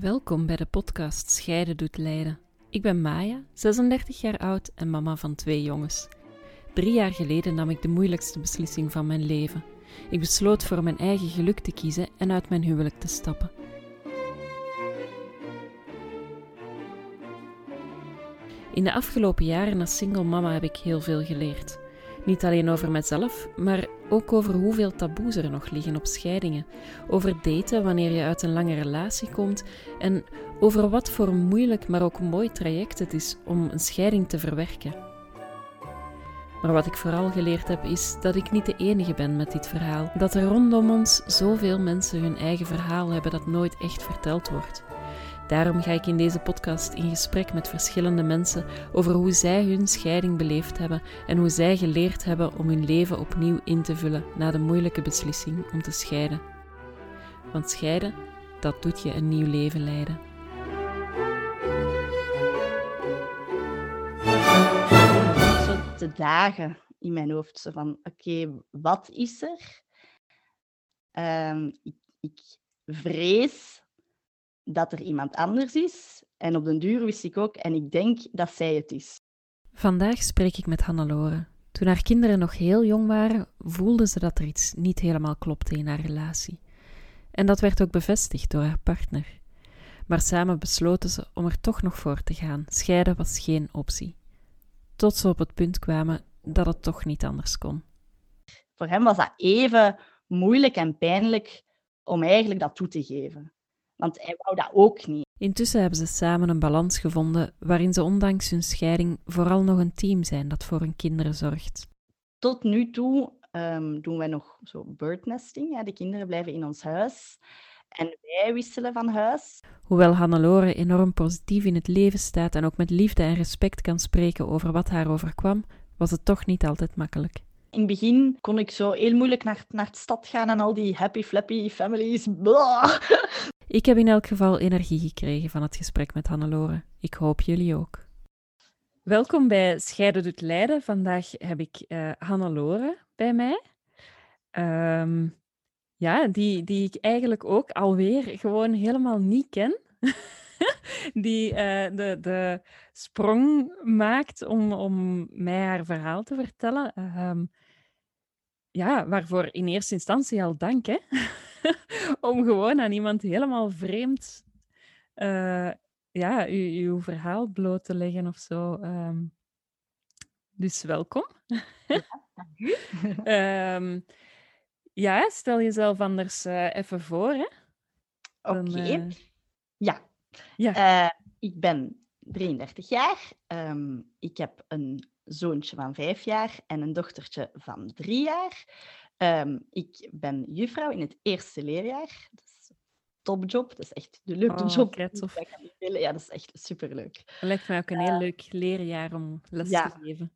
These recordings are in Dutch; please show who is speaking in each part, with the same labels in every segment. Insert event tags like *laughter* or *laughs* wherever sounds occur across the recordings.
Speaker 1: Welkom bij de podcast Scheiden doet lijden. Ik ben Maya, 36 jaar oud en mama van twee jongens. Drie jaar geleden nam ik de moeilijkste beslissing van mijn leven. Ik besloot voor mijn eigen geluk te kiezen en uit mijn huwelijk te stappen. In de afgelopen jaren als single mama heb ik heel veel geleerd. Niet alleen over mezelf, maar ook over hoeveel taboes er nog liggen op scheidingen. Over daten wanneer je uit een lange relatie komt en over wat voor moeilijk maar ook mooi traject het is om een scheiding te verwerken. Maar wat ik vooral geleerd heb is dat ik niet de enige ben met dit verhaal. Dat er rondom ons zoveel mensen hun eigen verhaal hebben dat nooit echt verteld wordt. Daarom ga ik in deze podcast in gesprek met verschillende mensen over hoe zij hun scheiding beleefd hebben en hoe zij geleerd hebben om hun leven opnieuw in te vullen na de moeilijke beslissing om te scheiden. Want scheiden, dat doet je een nieuw leven leiden.
Speaker 2: De dagen in mijn hoofd, zo van oké, wat is er? Ehm, ik, ik vrees dat er iemand anders is. En op den duur wist ik ook, en ik denk dat zij het is.
Speaker 1: Vandaag spreek ik met Hannelore. Toen haar kinderen nog heel jong waren, voelde ze dat er iets niet helemaal klopte in haar relatie. En dat werd ook bevestigd door haar partner. Maar samen besloten ze om er toch nog voor te gaan. Scheiden was geen optie. Tot ze op het punt kwamen dat het toch niet anders kon.
Speaker 2: Voor hem was dat even moeilijk en pijnlijk om eigenlijk dat toe te geven. Want hij wou dat ook niet.
Speaker 1: Intussen hebben ze samen een balans gevonden waarin ze ondanks hun scheiding vooral nog een team zijn dat voor hun kinderen zorgt.
Speaker 2: Tot nu toe um, doen wij nog zo birdnesting. Hè. De kinderen blijven in ons huis en wij wisselen van huis.
Speaker 1: Hoewel Hannelore enorm positief in het leven staat en ook met liefde en respect kan spreken over wat haar overkwam, was het toch niet altijd makkelijk.
Speaker 2: In het begin kon ik zo heel moeilijk naar, naar de stad gaan en al die happy flappy families. Blah.
Speaker 1: Ik heb in elk geval energie gekregen van het gesprek met Hannelore. Ik hoop jullie ook. Welkom bij Scheiden doet Leiden. Vandaag heb ik uh, Hannelore bij mij. Um, ja, die, die ik eigenlijk ook alweer gewoon helemaal niet ken. *laughs* die uh, de, de sprong maakt om, om mij haar verhaal te vertellen. Um, ja, waarvoor in eerste instantie al dank, hè? *laughs* om gewoon aan iemand helemaal vreemd uh, ja, uw, verhaal bloot te leggen of zo. Um, dus welkom.
Speaker 2: Ja, *laughs*
Speaker 1: um, *laughs* ja, stel jezelf anders uh, even voor.
Speaker 2: Oké. Okay. Uh... Ja. ja. ik ben 33 jaar. Um, ik heb een zoontje van vijf jaar en een dochtertje van drie jaar. Um, ik ben juffrouw in het eerste leerjaar. Dat is een topjob. Dat is echt de leukste
Speaker 1: oh,
Speaker 2: job.
Speaker 1: Ja,
Speaker 2: dat is echt superleuk.
Speaker 1: Het lijkt mij ook een heel leuk leerjaar om les
Speaker 2: ja.
Speaker 1: te geven.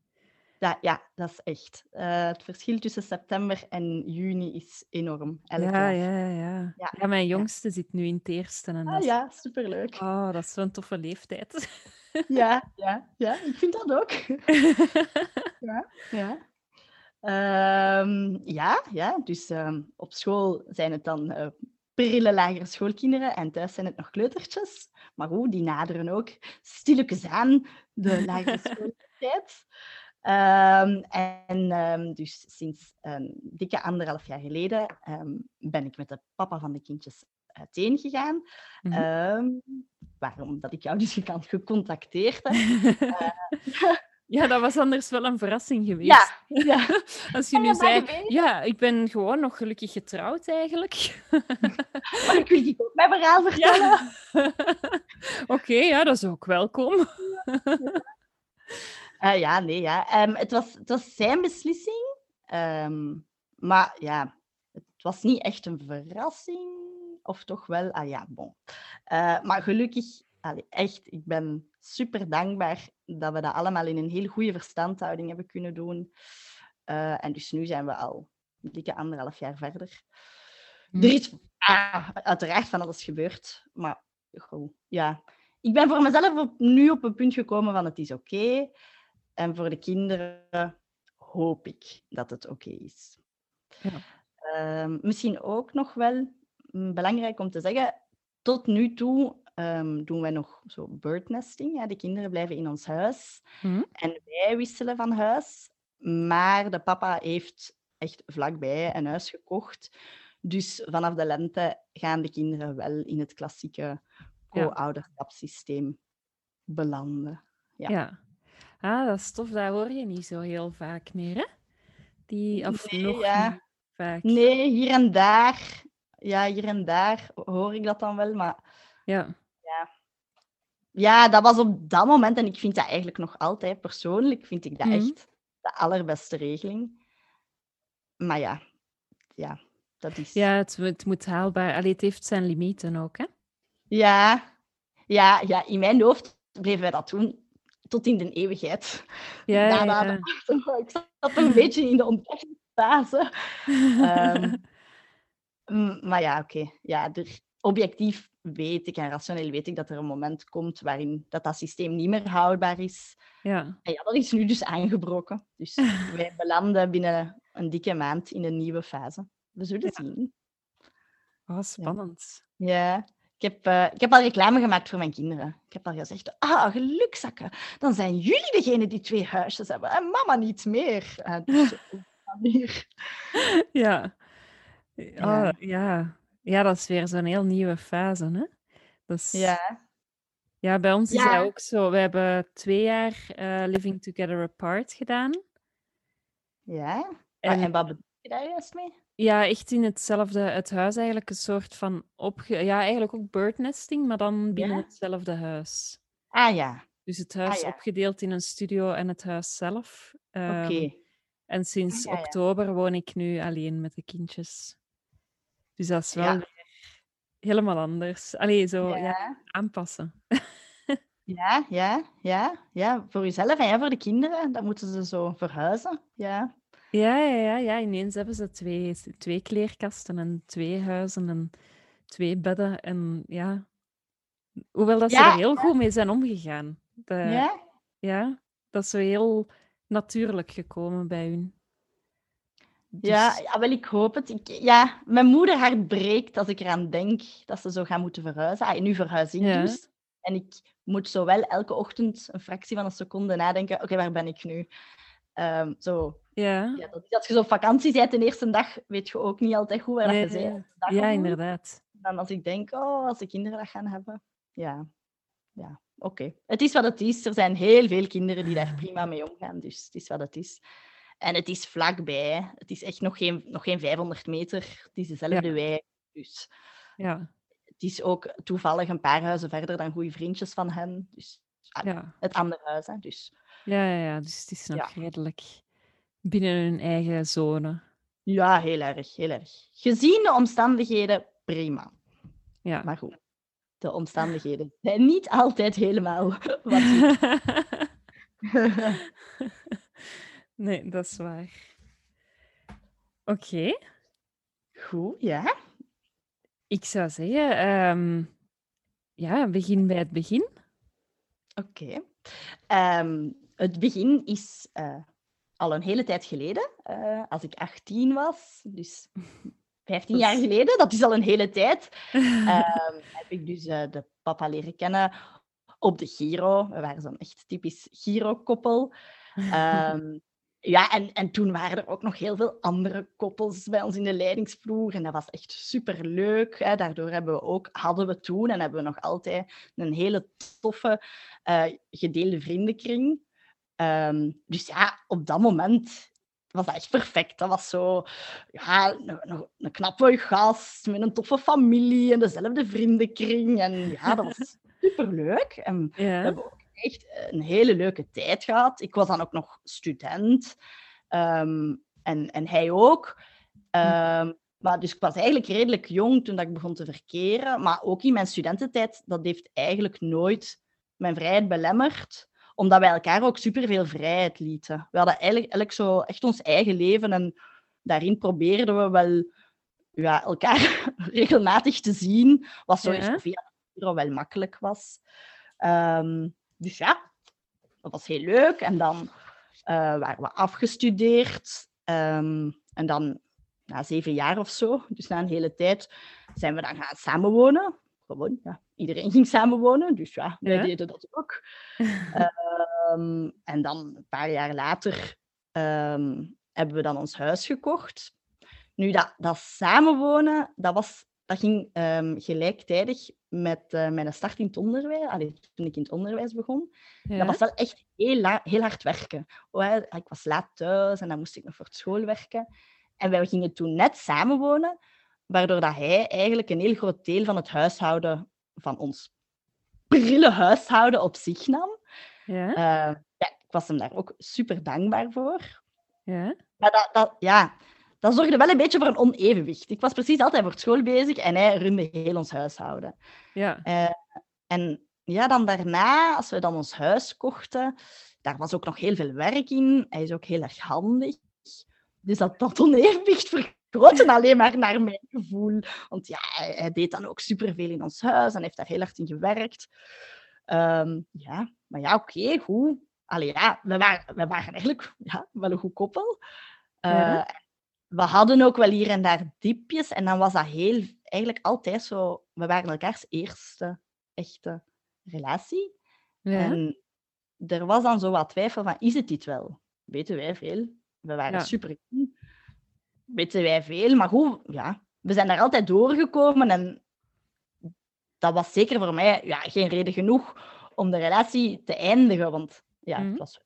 Speaker 2: Ja, ja, dat is echt. Uh, het verschil tussen september en juni is enorm.
Speaker 1: Ja, ja, ja, ja, ja. mijn jongste ja. zit nu in het eerste. En
Speaker 2: ah, is... Ja, superleuk.
Speaker 1: Oh, dat is zo'n toffe leeftijd.
Speaker 2: Ja, *laughs* ja, ja, ik vind dat ook. *laughs* ja, ja. Um, ja, ja, dus um, op school zijn het dan uh, prille lagere schoolkinderen en thuis zijn het nog kleutertjes. Maar goed, die naderen ook stilletjes aan de *laughs* lagere schooltijd. Um, en um, dus sinds een dikke anderhalf jaar geleden ben ik met de papa van de kindjes uiteen gegaan. Mm -hmm. waarom dat ik jou dus gecontacteerd heb. uh, *laughs*
Speaker 1: ja, dat was anders wel een verrassing geweest.
Speaker 2: Ja, *laughs* ja.
Speaker 1: Als je nu zei, ja, ik ben gewoon nog gelukkig getrouwd eigenlijk. *laughs*
Speaker 2: maar ik wil die ook mijn verhaal *laughs* vertellen.
Speaker 1: Ja. Oké, okay, ja, dat is ook welkom.
Speaker 2: Uh, ja, nee, ja. Um, het, was, het was zijn beslissing. Um, maar ja, het was niet echt een verrassing. Of toch wel? Ah ja, bon. Uh, maar gelukkig, allee, echt, ik ben super dankbaar dat we dat allemaal in een heel goede verstandhouding hebben kunnen doen. Uh, en dus nu zijn we al een dikke anderhalf jaar verder. Mm. Er is ah, uiteraard van alles gebeurd. Maar ja. Ik ben voor mezelf op, nu op een punt gekomen van het is oké. Okay. En voor de kinderen hoop ik dat het oké okay is. Ja. Uh, misschien ook nog wel belangrijk om te zeggen, tot nu toe ehm, doen wij nog zo birdnesting. Hè. De kinderen blijven in ons huis
Speaker 1: Mhm.
Speaker 2: en wij wisselen van huis. Maar de papa heeft echt vlakbij een huis gekocht. Dus vanaf de lente gaan de kinderen wel in het klassieke co-ouderschapssysteem belanden.
Speaker 1: Ja.
Speaker 2: Ja.
Speaker 1: Ah, dat is tof. Dat hoor je niet zo heel vaak meer, hè? Die, of
Speaker 2: Nee,
Speaker 1: nog
Speaker 2: ja.
Speaker 1: vaak.
Speaker 2: Nee, hier en daar. Ja, hier en daar hoor ik dat dan wel. Maar
Speaker 1: Ja.
Speaker 2: ja, dat was op dat moment, en ik vind dat eigenlijk nog altijd persoonlijk, vind ik dat
Speaker 1: Mhm.
Speaker 2: echt de allerbeste regeling. Maar ja, ja, dat is.
Speaker 1: Ja, het, het moet haalbaar... Allee, het heeft zijn limieten ook, hè?
Speaker 2: Ja, ja, ja, in mijn hoofd bleven wij dat doen tot in de eeuwigheid.
Speaker 1: Ja, ja, ja.
Speaker 2: ik zat een beetje in de ontdekkingsfase. *laughs* Mm, Maar ja, oké. Ja, er, objectief weet ik en rationeel weet ik dat er een moment komt waarin dat, dat systeem niet meer houdbaar is.
Speaker 1: ja.
Speaker 2: En ja, dat is nu dus aangebroken. Dus *laughs* wij belanden binnen een dikke maand in een nieuwe fase. We zullen zien.
Speaker 1: Oh, spannend.
Speaker 2: Ja. Ik heb, eh, ik heb al reclame gemaakt voor mijn kinderen. Ik heb al gezegd, ah, gelukzakken. Dan zijn jullie degene die twee huisjes hebben en mama niet meer. En dus *laughs* die manier.
Speaker 1: Ja.
Speaker 2: Ja.
Speaker 1: Ja. Dat is weer zo'n heel nieuwe fase, hè? Dus,
Speaker 2: Ja.
Speaker 1: ja, bij ons is dat ook zo. We hebben twee jaar eh, Living Together Apart gedaan.
Speaker 2: Ja.
Speaker 1: En-
Speaker 2: wat bedoel je daar juist mee?
Speaker 1: Ja, echt in hetzelfde, het huis eigenlijk een soort van opge... Ja, eigenlijk ook birdnesting, maar dan binnen
Speaker 2: Ja?
Speaker 1: hetzelfde huis.
Speaker 2: Ah ja,
Speaker 1: Dus het huis
Speaker 2: ja.
Speaker 1: opgedeeld in een studio en het huis zelf.
Speaker 2: oké.
Speaker 1: Ehm, En sinds
Speaker 2: ja.
Speaker 1: oktober woon ik nu alleen met de kindjes. Dus dat is wel
Speaker 2: Ja.
Speaker 1: weer helemaal anders. Allee, zo ja.
Speaker 2: Ja.
Speaker 1: aanpassen.
Speaker 2: Ja, ja, ja, ja. Voor jezelf en ja, voor de kinderen. Dan moeten ze zo verhuizen. Ja.
Speaker 1: Ja, ja, ja, ja. Ineens hebben ze twee, twee kleerkasten en twee huizen en twee bedden. En ja, hoewel dat ze
Speaker 2: Ja,
Speaker 1: er heel goed mee zijn omgegaan. De,
Speaker 2: ja?
Speaker 1: ja, dat is zo heel natuurlijk gekomen bij hun.
Speaker 2: Ja,
Speaker 1: Dus-
Speaker 2: ja, wel, ik hoop het. Ik, ja, mijn moeder hart breekt als ik eraan denk dat ze zo gaan moeten verhuizen. Ah, nu verhuis ik
Speaker 1: Ja.
Speaker 2: dus. En ik moet zo wel elke ochtend een fractie van een seconde nadenken. Oké, waar ben ik nu? Ehm, zo,
Speaker 1: ja,
Speaker 2: ja, dat, als je zo op vakantie bent de eerste dag, weet je ook niet altijd goed waar dat
Speaker 1: Nee,
Speaker 2: je bent.
Speaker 1: ja, inderdaad.
Speaker 2: Dan als ik denk, oh, als de kinderen dat gaan hebben. Ja, ja oké. Het is wat het is. Er zijn heel veel kinderen die daar prima mee omgaan. Dus het is wat het is. En het is vlakbij. Het is echt nog geen, nog geen 500 meter. Het is dezelfde wijk. Dus
Speaker 1: Ja,
Speaker 2: het is ook toevallig een paar huizen verder dan goede vriendjes van hen. Dus ah,
Speaker 1: ja.
Speaker 2: het andere huis. Hè. Dus
Speaker 1: Ja, ja, ja, dus het is nog redelijk binnen hun eigen zone.
Speaker 2: ja, heel erg, heel erg. Gezien de omstandigheden, prima.
Speaker 1: Ja.
Speaker 2: Maar goed, de omstandigheden zijn niet altijd helemaal wat *laughs* *laughs*
Speaker 1: nee, dat is waar. Oké,
Speaker 2: Goed, ja.
Speaker 1: ik zou zeggen, ehm, ja, begin bij het begin.
Speaker 2: Oké. Ehm, het begin is eh, al een hele tijd geleden, eh, als ik 18 was. Dus *laughs* 15
Speaker 1: Dat
Speaker 2: jaar
Speaker 1: is-
Speaker 2: geleden, dat is al een hele tijd. *laughs* Ehm, heb ik dus eh, de papa leren kennen op de Giro. We waren zo'n echt typisch Giro-koppel. *laughs* Ehm, ja, en, en toen waren er ook nog heel veel andere koppels bij ons in de leidingsploeg. En dat was echt superleuk. Hè. Daardoor hebben we ook, hadden we toen en hebben we nog altijd een hele toffe eh, gedeelde vriendenkring. Ehm, dus ja, op dat moment was dat echt perfect. Dat was zo ja, een, een, knappe gast met een toffe familie en dezelfde vriendenkring. En ja, dat was *laughs* superleuk. En we
Speaker 1: ja,
Speaker 2: hebben ook echt een hele leuke tijd gehad. Ik was dan ook nog student. Ehm, en, en hij ook. Ehm, maar dus ik was eigenlijk redelijk jong toen dat ik begon te verkeren. Maar ook in mijn studententijd, dat heeft eigenlijk nooit mijn vrijheid belemmerd. Omdat wij elkaar ook superveel vrijheid lieten. We hadden eigenlijk, eigenlijk zo echt ons eigen leven. En daarin probeerden we wel ja, elkaar *laughs* regelmatig te zien. Wat zo
Speaker 1: Ja.
Speaker 2: via wel makkelijk was. Ehm, dus ja, dat was heel leuk. En dan eh, waren we afgestudeerd. Ehm, en dan na zeven jaar of zo, dus na een hele tijd, zijn we dan gaan samenwonen. Gewoon, ja, iedereen ging samenwonen. Dus ja, wij
Speaker 1: Ja.
Speaker 2: deden dat ook. *laughs* Ehm, en dan een paar jaar later ehm, hebben we dan ons huis gekocht. Nu, dat, dat samenwonen, dat, was, dat ging ehm, gelijktijdig met eh, mijn start in het onderwijs. Allee, toen ik in het onderwijs begon.
Speaker 1: Ja.
Speaker 2: Dat was wel echt heel, heel hard werken. Oh, ik was laat thuis en dan moest ik nog voor het school werken. En wij gingen toen net samenwonen, waardoor dat hij eigenlijk een heel groot deel van het huishouden, van ons prille huishouden, op zich nam.
Speaker 1: Ja.
Speaker 2: Eh, ja, ik was hem daar ook super dankbaar voor.
Speaker 1: Ja.
Speaker 2: Maar dat, dat, ja, dat zorgde wel een beetje voor een onevenwicht. Ik was precies altijd voor school bezig en hij runde heel ons huishouden.
Speaker 1: Ja.
Speaker 2: Eh, en ja, dan daarna, als we dan ons huis kochten, daar was ook nog heel veel werk in. Hij is ook heel erg handig. Dus dat, dat onevenwicht vergrootte alleen maar naar mijn gevoel. Want ja, hij, hij deed dan ook superveel in ons huis en heeft daar heel hard in gewerkt. Ehm, ja, maar ja, oké, goed. Allee, ja, we waren, we waren eigenlijk ja, wel een goed koppel. Eh,
Speaker 1: Ja.
Speaker 2: We hadden ook wel hier en daar diepjes. En dan was dat heel, eigenlijk altijd zo... We waren elkaars eerste echte relatie.
Speaker 1: Ja.
Speaker 2: En er was dan zo wat twijfel van, is het dit wel? Weten wij veel. We waren
Speaker 1: Ja.
Speaker 2: super. Weten wij veel. Maar goed, ja, we zijn daar altijd doorgekomen. En dat was zeker voor mij ja, geen reden genoeg om de relatie te eindigen. Want ja,
Speaker 1: Mhm.
Speaker 2: het was...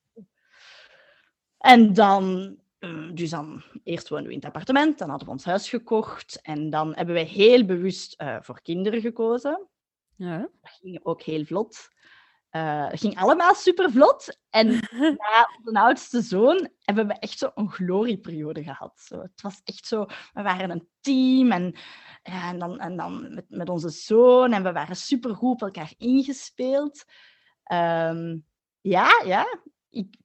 Speaker 2: En dan... eh, Dus dan, eerst woonden we in het appartement, dan hadden we ons huis gekocht en dan hebben wij heel bewust eh, voor kinderen gekozen
Speaker 1: Ja.
Speaker 2: dat ging ook heel vlot. Het ging allemaal super vlot. En *laughs* na onze oudste zoon hebben we echt zo een glorieperiode gehad. Zo, het was echt zo, we waren een team en, en dan, en dan met, met onze zoon en we waren super goed op elkaar ingespeeld. Ehm, ja, ja. Ik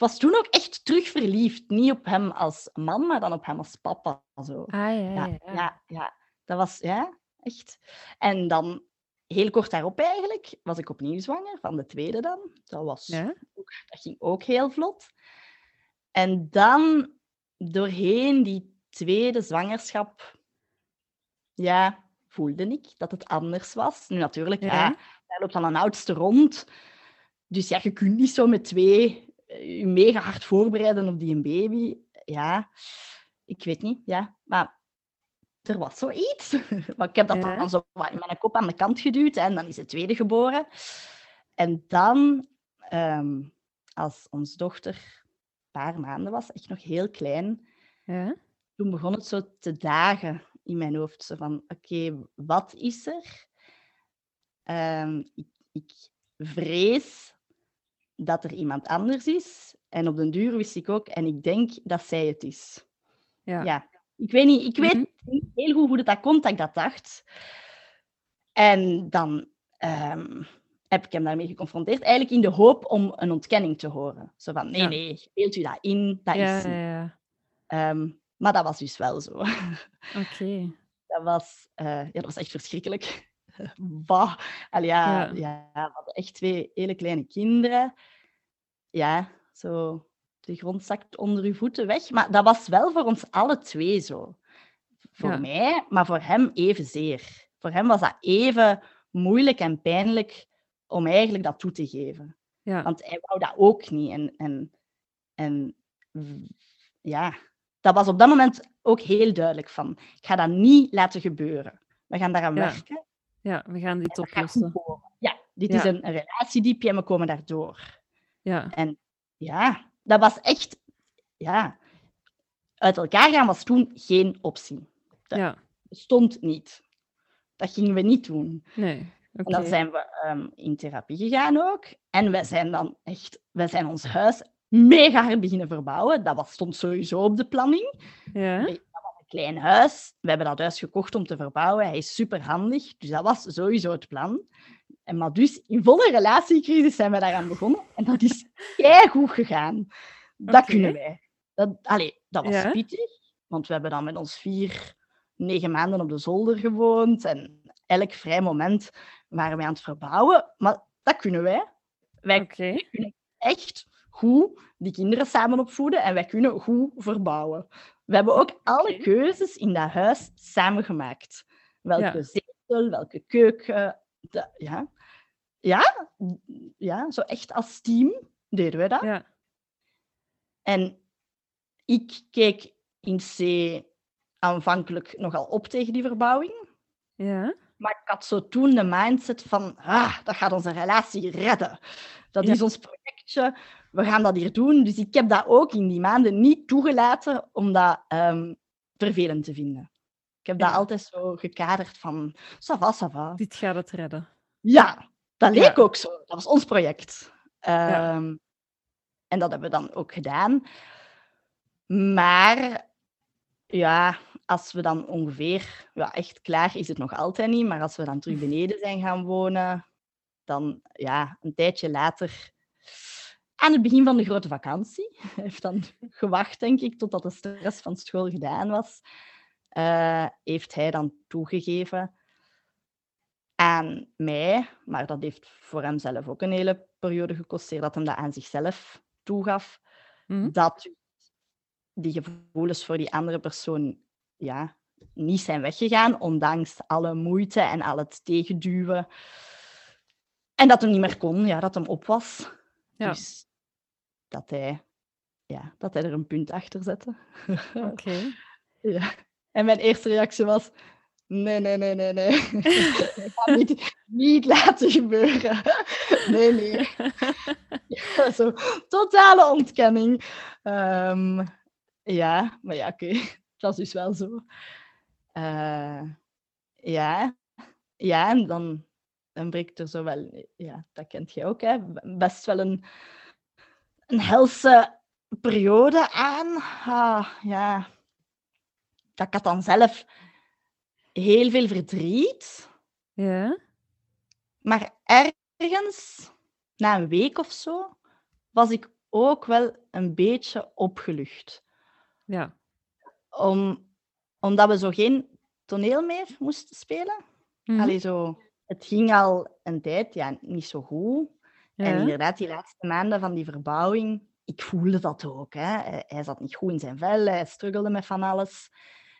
Speaker 2: was toen ook echt terug verliefd. Niet op hem als man, maar dan op hem als papa. Zo.
Speaker 1: Ah, ja,
Speaker 2: Ja,
Speaker 1: ja.
Speaker 2: ja, ja. Dat was, ja, echt. En dan, heel kort daarop eigenlijk, was ik opnieuw zwanger, van de tweede dan. Dat, was,
Speaker 1: Ja.
Speaker 2: dat ging ook heel vlot. En dan, doorheen die tweede zwangerschap, ja, voelde ik dat het anders was. Nu natuurlijk, ja, daar loopt dan een oudste rond. Dus ja, je kunt niet zo met twee je mega hard voorbereiden op die baby. Ja, ik weet niet, ja. Maar er was zoiets. *laughs* Maar ik heb dat dan zo in mijn kop aan de kant geduwd hè, en dan is de tweede geboren. En dan, ehm, als onze dochter een paar maanden was, echt nog heel klein,
Speaker 1: Ja.
Speaker 2: toen begon het zo te dagen in mijn hoofd. Zo van, oké, wat is er? Ehm, ik, ik vrees dat er iemand anders is. En op den duur wist ik ook, en ik denk dat zij het is.
Speaker 1: Ja.
Speaker 2: Ja. Ik weet niet, ik weet
Speaker 1: Mhm.
Speaker 2: niet heel goed hoe dat, dat komt dat ik dat dacht. En dan ehm, heb ik hem daarmee geconfronteerd, eigenlijk in de hoop om een ontkenning te horen. Zo van, nee,
Speaker 1: Ja.
Speaker 2: nee, beeld u dat in, dat
Speaker 1: Ja,
Speaker 2: is niet.
Speaker 1: ja, ja.
Speaker 2: Ehm, maar dat was dus wel zo.
Speaker 1: Oké. *laughs*
Speaker 2: Dat was, eh, ja, dat was echt verschrikkelijk. *laughs* Bah. Allee, ja,
Speaker 1: Ja.
Speaker 2: ja. we hadden echt twee hele kleine kinderen. Ja, zo de grond zakt onder uw voeten weg. Maar dat was wel voor ons alle twee zo. Voor
Speaker 1: Ja.
Speaker 2: mij, maar voor hem evenzeer. Voor hem was dat even moeilijk en pijnlijk om eigenlijk dat toe te geven.
Speaker 1: Ja.
Speaker 2: Want hij wou dat ook niet. En, en, en ja, dat was op dat moment ook heel duidelijk van, ik ga dat niet laten gebeuren. We gaan daaraan
Speaker 1: Ja.
Speaker 2: werken.
Speaker 1: Ja, we gaan dit oplossen.
Speaker 2: Ja, dit
Speaker 1: Ja.
Speaker 2: is een, relatiediepje en we komen daardoor.
Speaker 1: Ja.
Speaker 2: En ja, dat was echt, ja, uit elkaar gaan was toen geen optie. Dat
Speaker 1: Ja.
Speaker 2: bestond niet. Dat gingen we niet doen.
Speaker 1: Nee.
Speaker 2: En dan zijn we ehm, in therapie gegaan ook. En wij zijn dan echt, wij zijn ons huis mega hard beginnen verbouwen. Dat was, stond sowieso op de planning.
Speaker 1: Ja.
Speaker 2: Klein huis. We hebben dat huis gekocht om te verbouwen. Hij is super handig. Dus dat was sowieso het plan. En maar dus in volle relatiecrisis zijn we daaraan begonnen. En dat is *laughs* goed gegaan. Dat kunnen wij. Dat, allee, dat was
Speaker 1: Ja.
Speaker 2: pittig. Want we hebben dan met ons vier, negen maanden op de zolder gewoond. En elk vrij moment waren wij aan het verbouwen. Maar dat kunnen wij. Wij
Speaker 1: Oké.
Speaker 2: echt goed die kinderen samen opvoeden en wij kunnen goed verbouwen. We hebben ook alle keuzes in dat huis samen gemaakt. Welke
Speaker 1: Ja.
Speaker 2: zetel, welke keuken, ja. Ja, ja, zo echt als team deden we dat.
Speaker 1: Ja.
Speaker 2: En ik keek in C aanvankelijk nogal op tegen die verbouwing.
Speaker 1: Ja.
Speaker 2: Maar ik had zo toen de mindset van, ah, dat gaat onze relatie redden. Dat
Speaker 1: Ja.
Speaker 2: is ons projectje, we gaan dat hier doen. Dus ik heb dat ook in die maanden niet toegelaten om dat ehm, vervelend te vinden. Ik heb dat
Speaker 1: Ja.
Speaker 2: altijd zo gekaderd van, ça va, ça va.
Speaker 1: Dit gaat het redden.
Speaker 2: Ja, dat leek
Speaker 1: Ja.
Speaker 2: ook zo. Dat was ons project. Ehm, En dat hebben we dan ook gedaan. Maar ja, als we dan ongeveer, ja, echt klaar is het nog altijd niet, maar als we dan terug *laughs* beneden zijn gaan wonen, dan ja, een tijdje later, aan het begin van de grote vakantie, *laughs* hij heeft dan gewacht, denk ik, totdat de stress van school gedaan was, eh, heeft hij dan toegegeven aan mij, maar dat heeft voor hem zelf ook een hele periode gekost, dat hem dat aan zichzelf toegaf,
Speaker 1: Mhm.
Speaker 2: dat die gevoelens voor die andere persoon ja, niet zijn weggegaan, ondanks alle moeite en al het tegenduwen. En dat hem niet meer kon, ja, dat hem op was.
Speaker 1: Ja.
Speaker 2: Dus dat hij, ja, dat hij er een punt achter zette.
Speaker 1: Oké. *laughs*
Speaker 2: Ja. En mijn eerste reactie was: nee, nee, nee, nee, nee. *laughs* Ik ga niet, niet laten gebeuren. Nee, nee. Ja, zo, totale ontkenning. Ehm, ja, maar ja, oké. Het was dus wel zo. Eh, ja. ja, en dan, dan breekt er zo wel, ja, dat kent jij ook, hè, best wel een, een helse periode aan. Ah, ja, dat ik had dan zelf heel veel verdriet.
Speaker 1: Ja.
Speaker 2: Maar ergens, na een week of zo, was ik ook wel een beetje opgelucht.
Speaker 1: Ja.
Speaker 2: Om, omdat we zo geen toneel meer moesten spelen. Allee, zo, het ging al een tijd ja, niet zo goed. En inderdaad, die laatste maanden van die verbouwing, ik voelde dat ook. Hè. Hij- zat niet goed in zijn vel, hij struggelde met van alles.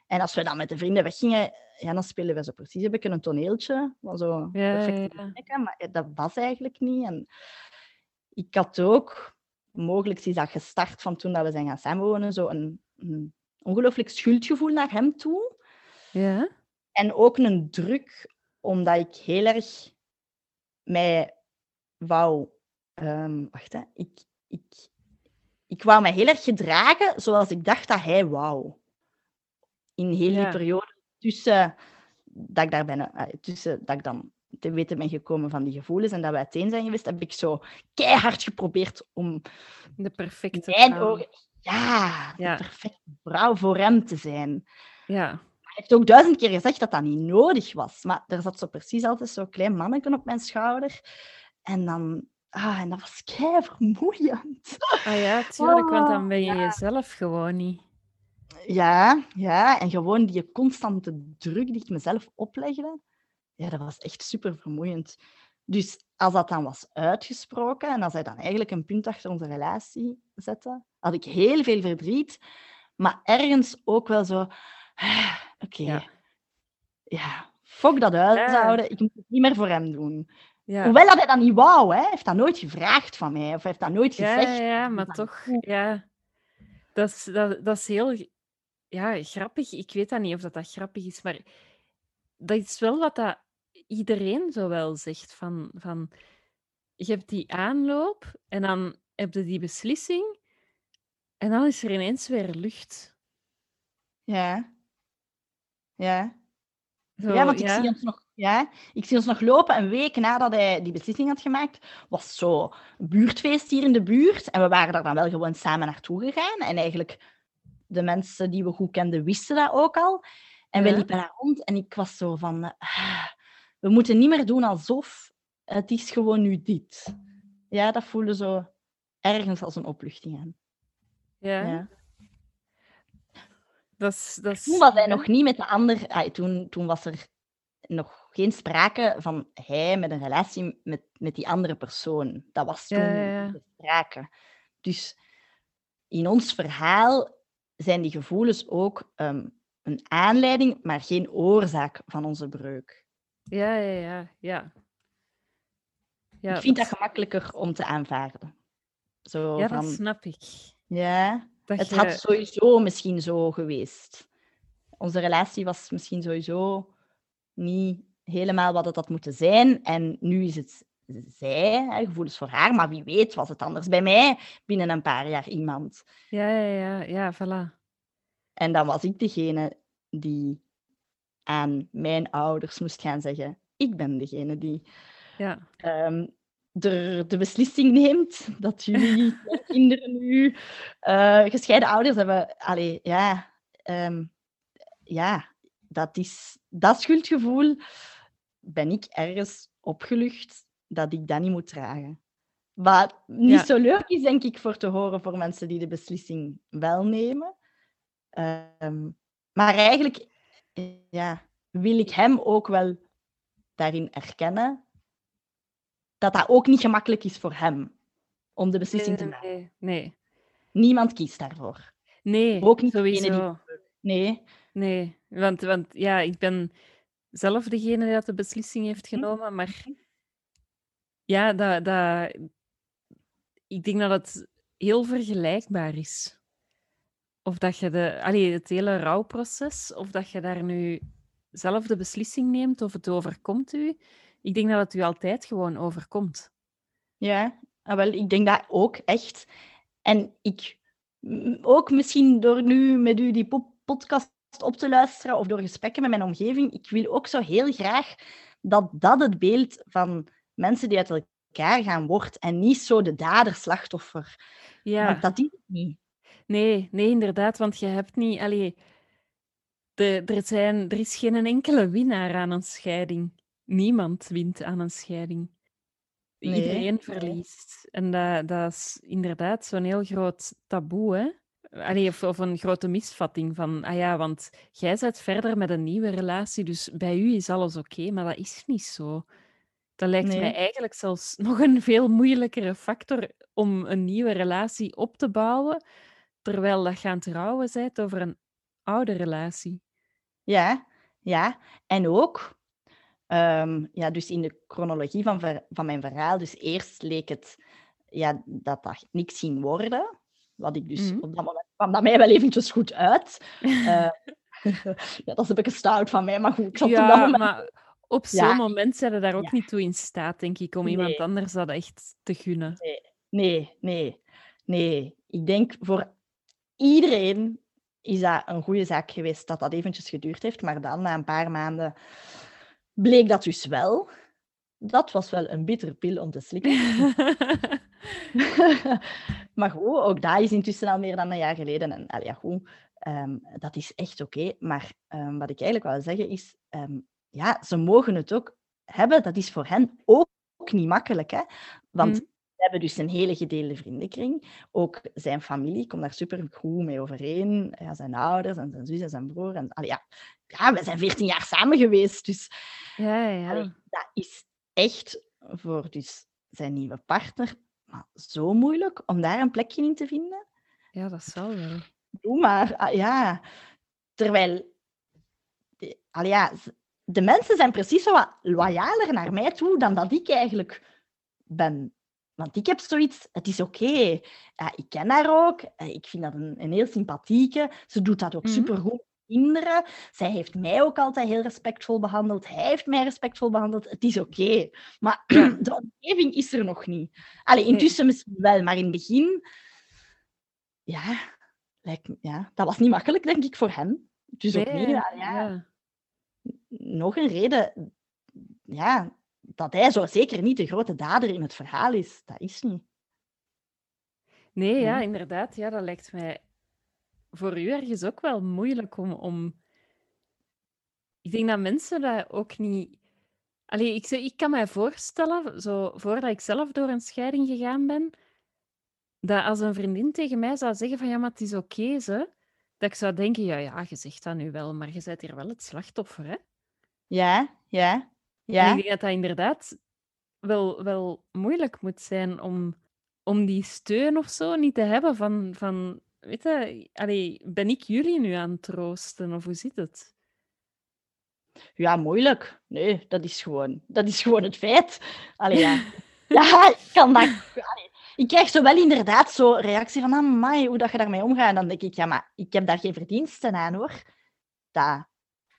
Speaker 2: En als we dan met de vrienden weggingen, ja, dan spelen we zo precies een beetje een toneeltje. Wat zo
Speaker 1: Ja,
Speaker 2: perfect maar dat was eigenlijk niet. En ik had ook, mogelijk is dat gestart van toen dat we zijn gaan samenwonen, zo een, een ongelooflijk schuldgevoel naar hem toe.
Speaker 1: Ja.
Speaker 2: En ook een druk, omdat ik heel erg mij wou... ehm, wacht, hè. Ik, ik, ik wou mij heel erg gedragen zoals ik dacht dat hij wou. In heel
Speaker 1: Ja.
Speaker 2: die periode tussen dat ik daar ben, eh, tussen dat ik dan te weten ben gekomen van die gevoelens en dat we uiteen zijn geweest, heb ik zo keihard geprobeerd om
Speaker 1: De perfecte
Speaker 2: mijn
Speaker 1: vrouw.
Speaker 2: ogen ja,
Speaker 1: Ja.
Speaker 2: de perfecte vrouw voor hem te zijn.
Speaker 1: Ja.
Speaker 2: Hij heeft ook duizend keer gezegd dat dat niet nodig was. Maar er zat zo precies altijd zo'n klein manneke op mijn schouder. En dan... Ah, en dat was kei vermoeiend.
Speaker 1: Ah ja, *laughs* tuurlijk, want dan
Speaker 2: Oh,
Speaker 1: ben je jezelf gewoon niet.
Speaker 2: Ja, ja. En gewoon die constante druk die ik mezelf oplegde. Ja, dat was echt super vermoeiend. Dus als dat dan was uitgesproken en als hij dan eigenlijk een punt achter onze relatie zette, had ik heel veel verdriet. Maar ergens ook wel zo... ah, Oké,
Speaker 1: Ja.
Speaker 2: ja, fuck dat huishouden. Ik moet het niet meer voor hem doen.
Speaker 1: Ja.
Speaker 2: Hoewel dat hij dat niet wou, hè. hij heeft dat nooit gevraagd van mij. Of heeft dat nooit gezegd.
Speaker 1: ja, ja, maar
Speaker 2: dat
Speaker 1: toch,
Speaker 2: goed.
Speaker 1: ja. Dat is, dat, dat is heel ja, grappig. Ik weet dat niet of dat, dat grappig is, maar dat is wel wat dat iedereen zo wel zegt. Van, van, je hebt die aanloop en dan heb je die beslissing en dan is er ineens weer lucht.
Speaker 2: Ja. Ja.
Speaker 1: Zo,
Speaker 2: ja, want ik
Speaker 1: ja.
Speaker 2: zie, ons nog, ja, ik zie ons nog lopen een week nadat hij die beslissing had gemaakt. was zo buurtfeest hier in de buurt. En we waren daar dan wel gewoon samen naartoe gegaan. En eigenlijk, de mensen die we goed kenden, wisten dat ook al. En wij
Speaker 1: Ja.
Speaker 2: liepen daar rond en ik was zo van... ah, we moeten niet meer doen alsof het is gewoon nu dit. Ja, dat voelde zo ergens als een opluchting aan.
Speaker 1: Ja,
Speaker 2: Ja.
Speaker 1: dat is... Dat is
Speaker 2: Toen was hij nog niet met de ander. ah, toen, toen was er nog geen sprake van hij met een relatie met, met die andere persoon. Dat was toen
Speaker 1: Ja,
Speaker 2: de sprake. Dus in ons verhaal zijn die gevoelens ook ehm, een aanleiding, maar geen oorzaak van onze breuk.
Speaker 1: Ja, ja, ja, ja. ja,
Speaker 2: ik vind dat gemakkelijker om te aanvaarden. Zo
Speaker 1: ja,
Speaker 2: van,
Speaker 1: dat snap ik.
Speaker 2: ja,
Speaker 1: Dat
Speaker 2: het
Speaker 1: je-
Speaker 2: had sowieso misschien zo geweest. Onze relatie was misschien sowieso niet helemaal wat het had moeten zijn. En nu is het zij, hè, gevoelens voor haar. Maar wie weet was het anders bij mij binnen een paar jaar iemand.
Speaker 1: Ja, ja, ja, ja, voilà.
Speaker 2: En dan was ik degene die aan mijn ouders moest gaan zeggen: Ik ben degene die
Speaker 1: Ja,
Speaker 2: ehm, de, de beslissing neemt dat jullie *laughs* kinderen nu eh, gescheiden ouders hebben. Allee, ja, ehm, ja dat, is, dat schuldgevoel ben ik ergens opgelucht dat ik dat niet moet dragen. Wat niet
Speaker 1: Ja.
Speaker 2: zo leuk is, denk ik, voor te horen voor mensen die de beslissing wel nemen. Ehm, maar eigenlijk ja, wil ik hem ook wel daarin erkennen dat dat ook niet gemakkelijk is voor hem om de beslissing te maken.
Speaker 1: nee, nee.
Speaker 2: Niemand kiest daarvoor.
Speaker 1: Nee,
Speaker 2: Ook niet
Speaker 1: sowieso.
Speaker 2: die- Nee,
Speaker 1: Nee, want, want ja, ik ben zelf degene die dat de beslissing heeft
Speaker 2: Hm.
Speaker 1: genomen, maar ja, dat, dat, ik denk dat het heel vergelijkbaar is. Of dat je de, allee, het hele rouwproces, of dat je daar nu zelf de beslissing neemt of het overkomt u. Ik denk dat het u altijd gewoon overkomt.
Speaker 2: ja, ah, wel, ik denk dat ook echt. En ik, ook misschien door nu met u die po- podcast op te luisteren of door gesprekken met mijn omgeving, ik wil ook zo heel graag dat dat het beeld van mensen die uit elkaar gaan wordt en niet zo de dader-slachtoffer.
Speaker 1: Ja.
Speaker 2: Want dat is het niet.
Speaker 1: Nee, nee, inderdaad, want je hebt niet... Allee, de, er, zijn, er is geen enkele winnaar aan een scheiding. Niemand wint aan een scheiding.
Speaker 2: Nee,
Speaker 1: Iedereen verliest. En dat, dat is inderdaad zo'n heel groot taboe, hè? Allee, of, of een grote misvatting van, ah ja, want jij zit verder met een nieuwe relatie, dus bij u is alles oké, maar dat is niet zo. Dat lijkt mij eigenlijk zelfs *laughs* nog een veel moeilijkere factor om een nieuwe relatie op te bouwen, terwijl dat je aan het trouwen bent over een oude relatie.
Speaker 2: Ja, ja. En ook, ehm, ja, dus in de chronologie van, van mijn verhaal, dus eerst leek het ja, dat dat niks ging worden. Wat ik dus
Speaker 1: Mhm.
Speaker 2: op dat moment kwam dat mij wel eventjes goed uit. *laughs* Eh, *laughs* ja, dat is een beetje stout van mij, maar goed, ik zat op dat moment...
Speaker 1: maar op
Speaker 2: Ja,
Speaker 1: zo'n moment zijn we daar ook
Speaker 2: ja.
Speaker 1: niet toe in staat, denk ik, om iemand
Speaker 2: Nee.
Speaker 1: anders dat echt te gunnen.
Speaker 2: Nee, nee, nee. Ik denk voor iedereen is dat een goede zaak geweest dat dat eventjes geduurd heeft. Maar dan, na een paar maanden, bleek dat dus wel. Dat was wel een bittere pil om te slikken. *laughs* maar goed, ook dat is intussen al meer dan een jaar geleden. En ja, goed, ehm, dat is echt oké. Maar ehm, wat ik eigenlijk wil zeggen is, ehm, ja, ze mogen het ook hebben. Dat is voor hen ook, ook niet makkelijk. Hè? Want
Speaker 1: Mhm.
Speaker 2: we hebben dus een hele gedeelde vriendenkring. Ook zijn familie komt daar super goed mee overeen. Ja, zijn ouders en zijn zus en zijn broer. En, allee, ja. ja, we zijn 14 jaar samen geweest. Dus
Speaker 1: Ja, ja.
Speaker 2: allee, dat is echt voor dus zijn nieuwe partner maar zo moeilijk om daar een plekje in te vinden.
Speaker 1: Ja, dat zal wel.
Speaker 2: Doe maar, ah, ja. Terwijl, de, ja, z- de mensen zijn precies zo wat loyaler naar mij toe dan dat ik eigenlijk ben. Want ik heb zoiets, het is oké. Ja, ik ken haar ook. eh, Ik vind dat een, een heel sympathieke. Ze doet dat ook
Speaker 1: Mhm.
Speaker 2: supergoed met kinderen. Zij heeft mij ook altijd heel respectvol behandeld. Hij heeft mij respectvol behandeld. Het is oké. Maar *clears throat* de omgeving is er nog niet. Allee, intussen misschien wel, maar in het begin... Ja, lijkt, ja, dat was niet makkelijk, denk ik, voor hem. Dus
Speaker 1: Nee,
Speaker 2: opnieuw, ja, ja,
Speaker 1: ja.
Speaker 2: nog een reden ja, dat hij zo zeker niet de grote dader in het verhaal is. Dat is niet.
Speaker 1: Nee, Ja. inderdaad. Ja, dat lijkt mij voor u ergens ook wel moeilijk om, om... Ik denk dat mensen dat ook niet... Allee, ik, ik kan mij voorstellen, zo, voordat ik zelf door een scheiding gegaan ben, dat als een vriendin tegen mij zou zeggen van ja, maar het is oké, ze, dat ik zou denken, ja, ja, je zegt dat nu wel, maar je bent hier wel het slachtoffer, hè?
Speaker 2: Ja, ja,
Speaker 1: En
Speaker 2: ja.
Speaker 1: ik denk dat dat inderdaad wel, wel moeilijk moet zijn om, om die steun of zo niet te hebben van, van weet je, allee, ben ik jullie nu aan het troosten of hoe zit het?
Speaker 2: Ja, moeilijk. Nee, dat is gewoon, dat is gewoon het feit. Allee, ja. *laughs* Ja, ik kan dat... Allee, ik krijg zo wel inderdaad zo reactie van, amai, hoe dat je daarmee omgaat. En dan denk ik, ja, maar ik heb daar geen verdiensten aan, hoor. Dat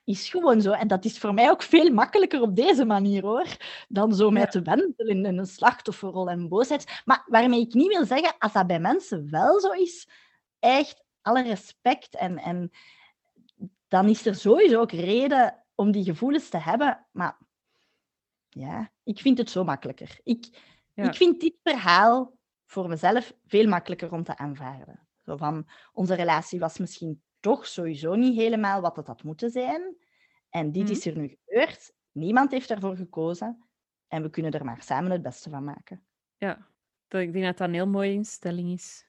Speaker 2: is gewoon zo. En dat is voor mij ook veel makkelijker op deze manier, hoor. Dan zo mij te wentelen in een slachtofferrol en boosheid. Maar waarmee ik niet wil zeggen, als dat bij mensen wel zo is, echt alle respect. En, en dan is er sowieso ook reden om die gevoelens te hebben. Maar ja, ik vind het zo makkelijker. Ik,
Speaker 1: Ja.
Speaker 2: ik vind dit verhaal voor mezelf veel makkelijker om te aanvaarden. Zo van, onze relatie was misschien toch sowieso niet helemaal wat het had moeten zijn. En dit
Speaker 1: Mhm.
Speaker 2: is er nu gebeurd. Niemand heeft ervoor gekozen. En we kunnen er maar samen het beste van maken.
Speaker 1: Ja, dat, ik denk dat dat een heel mooie instelling is.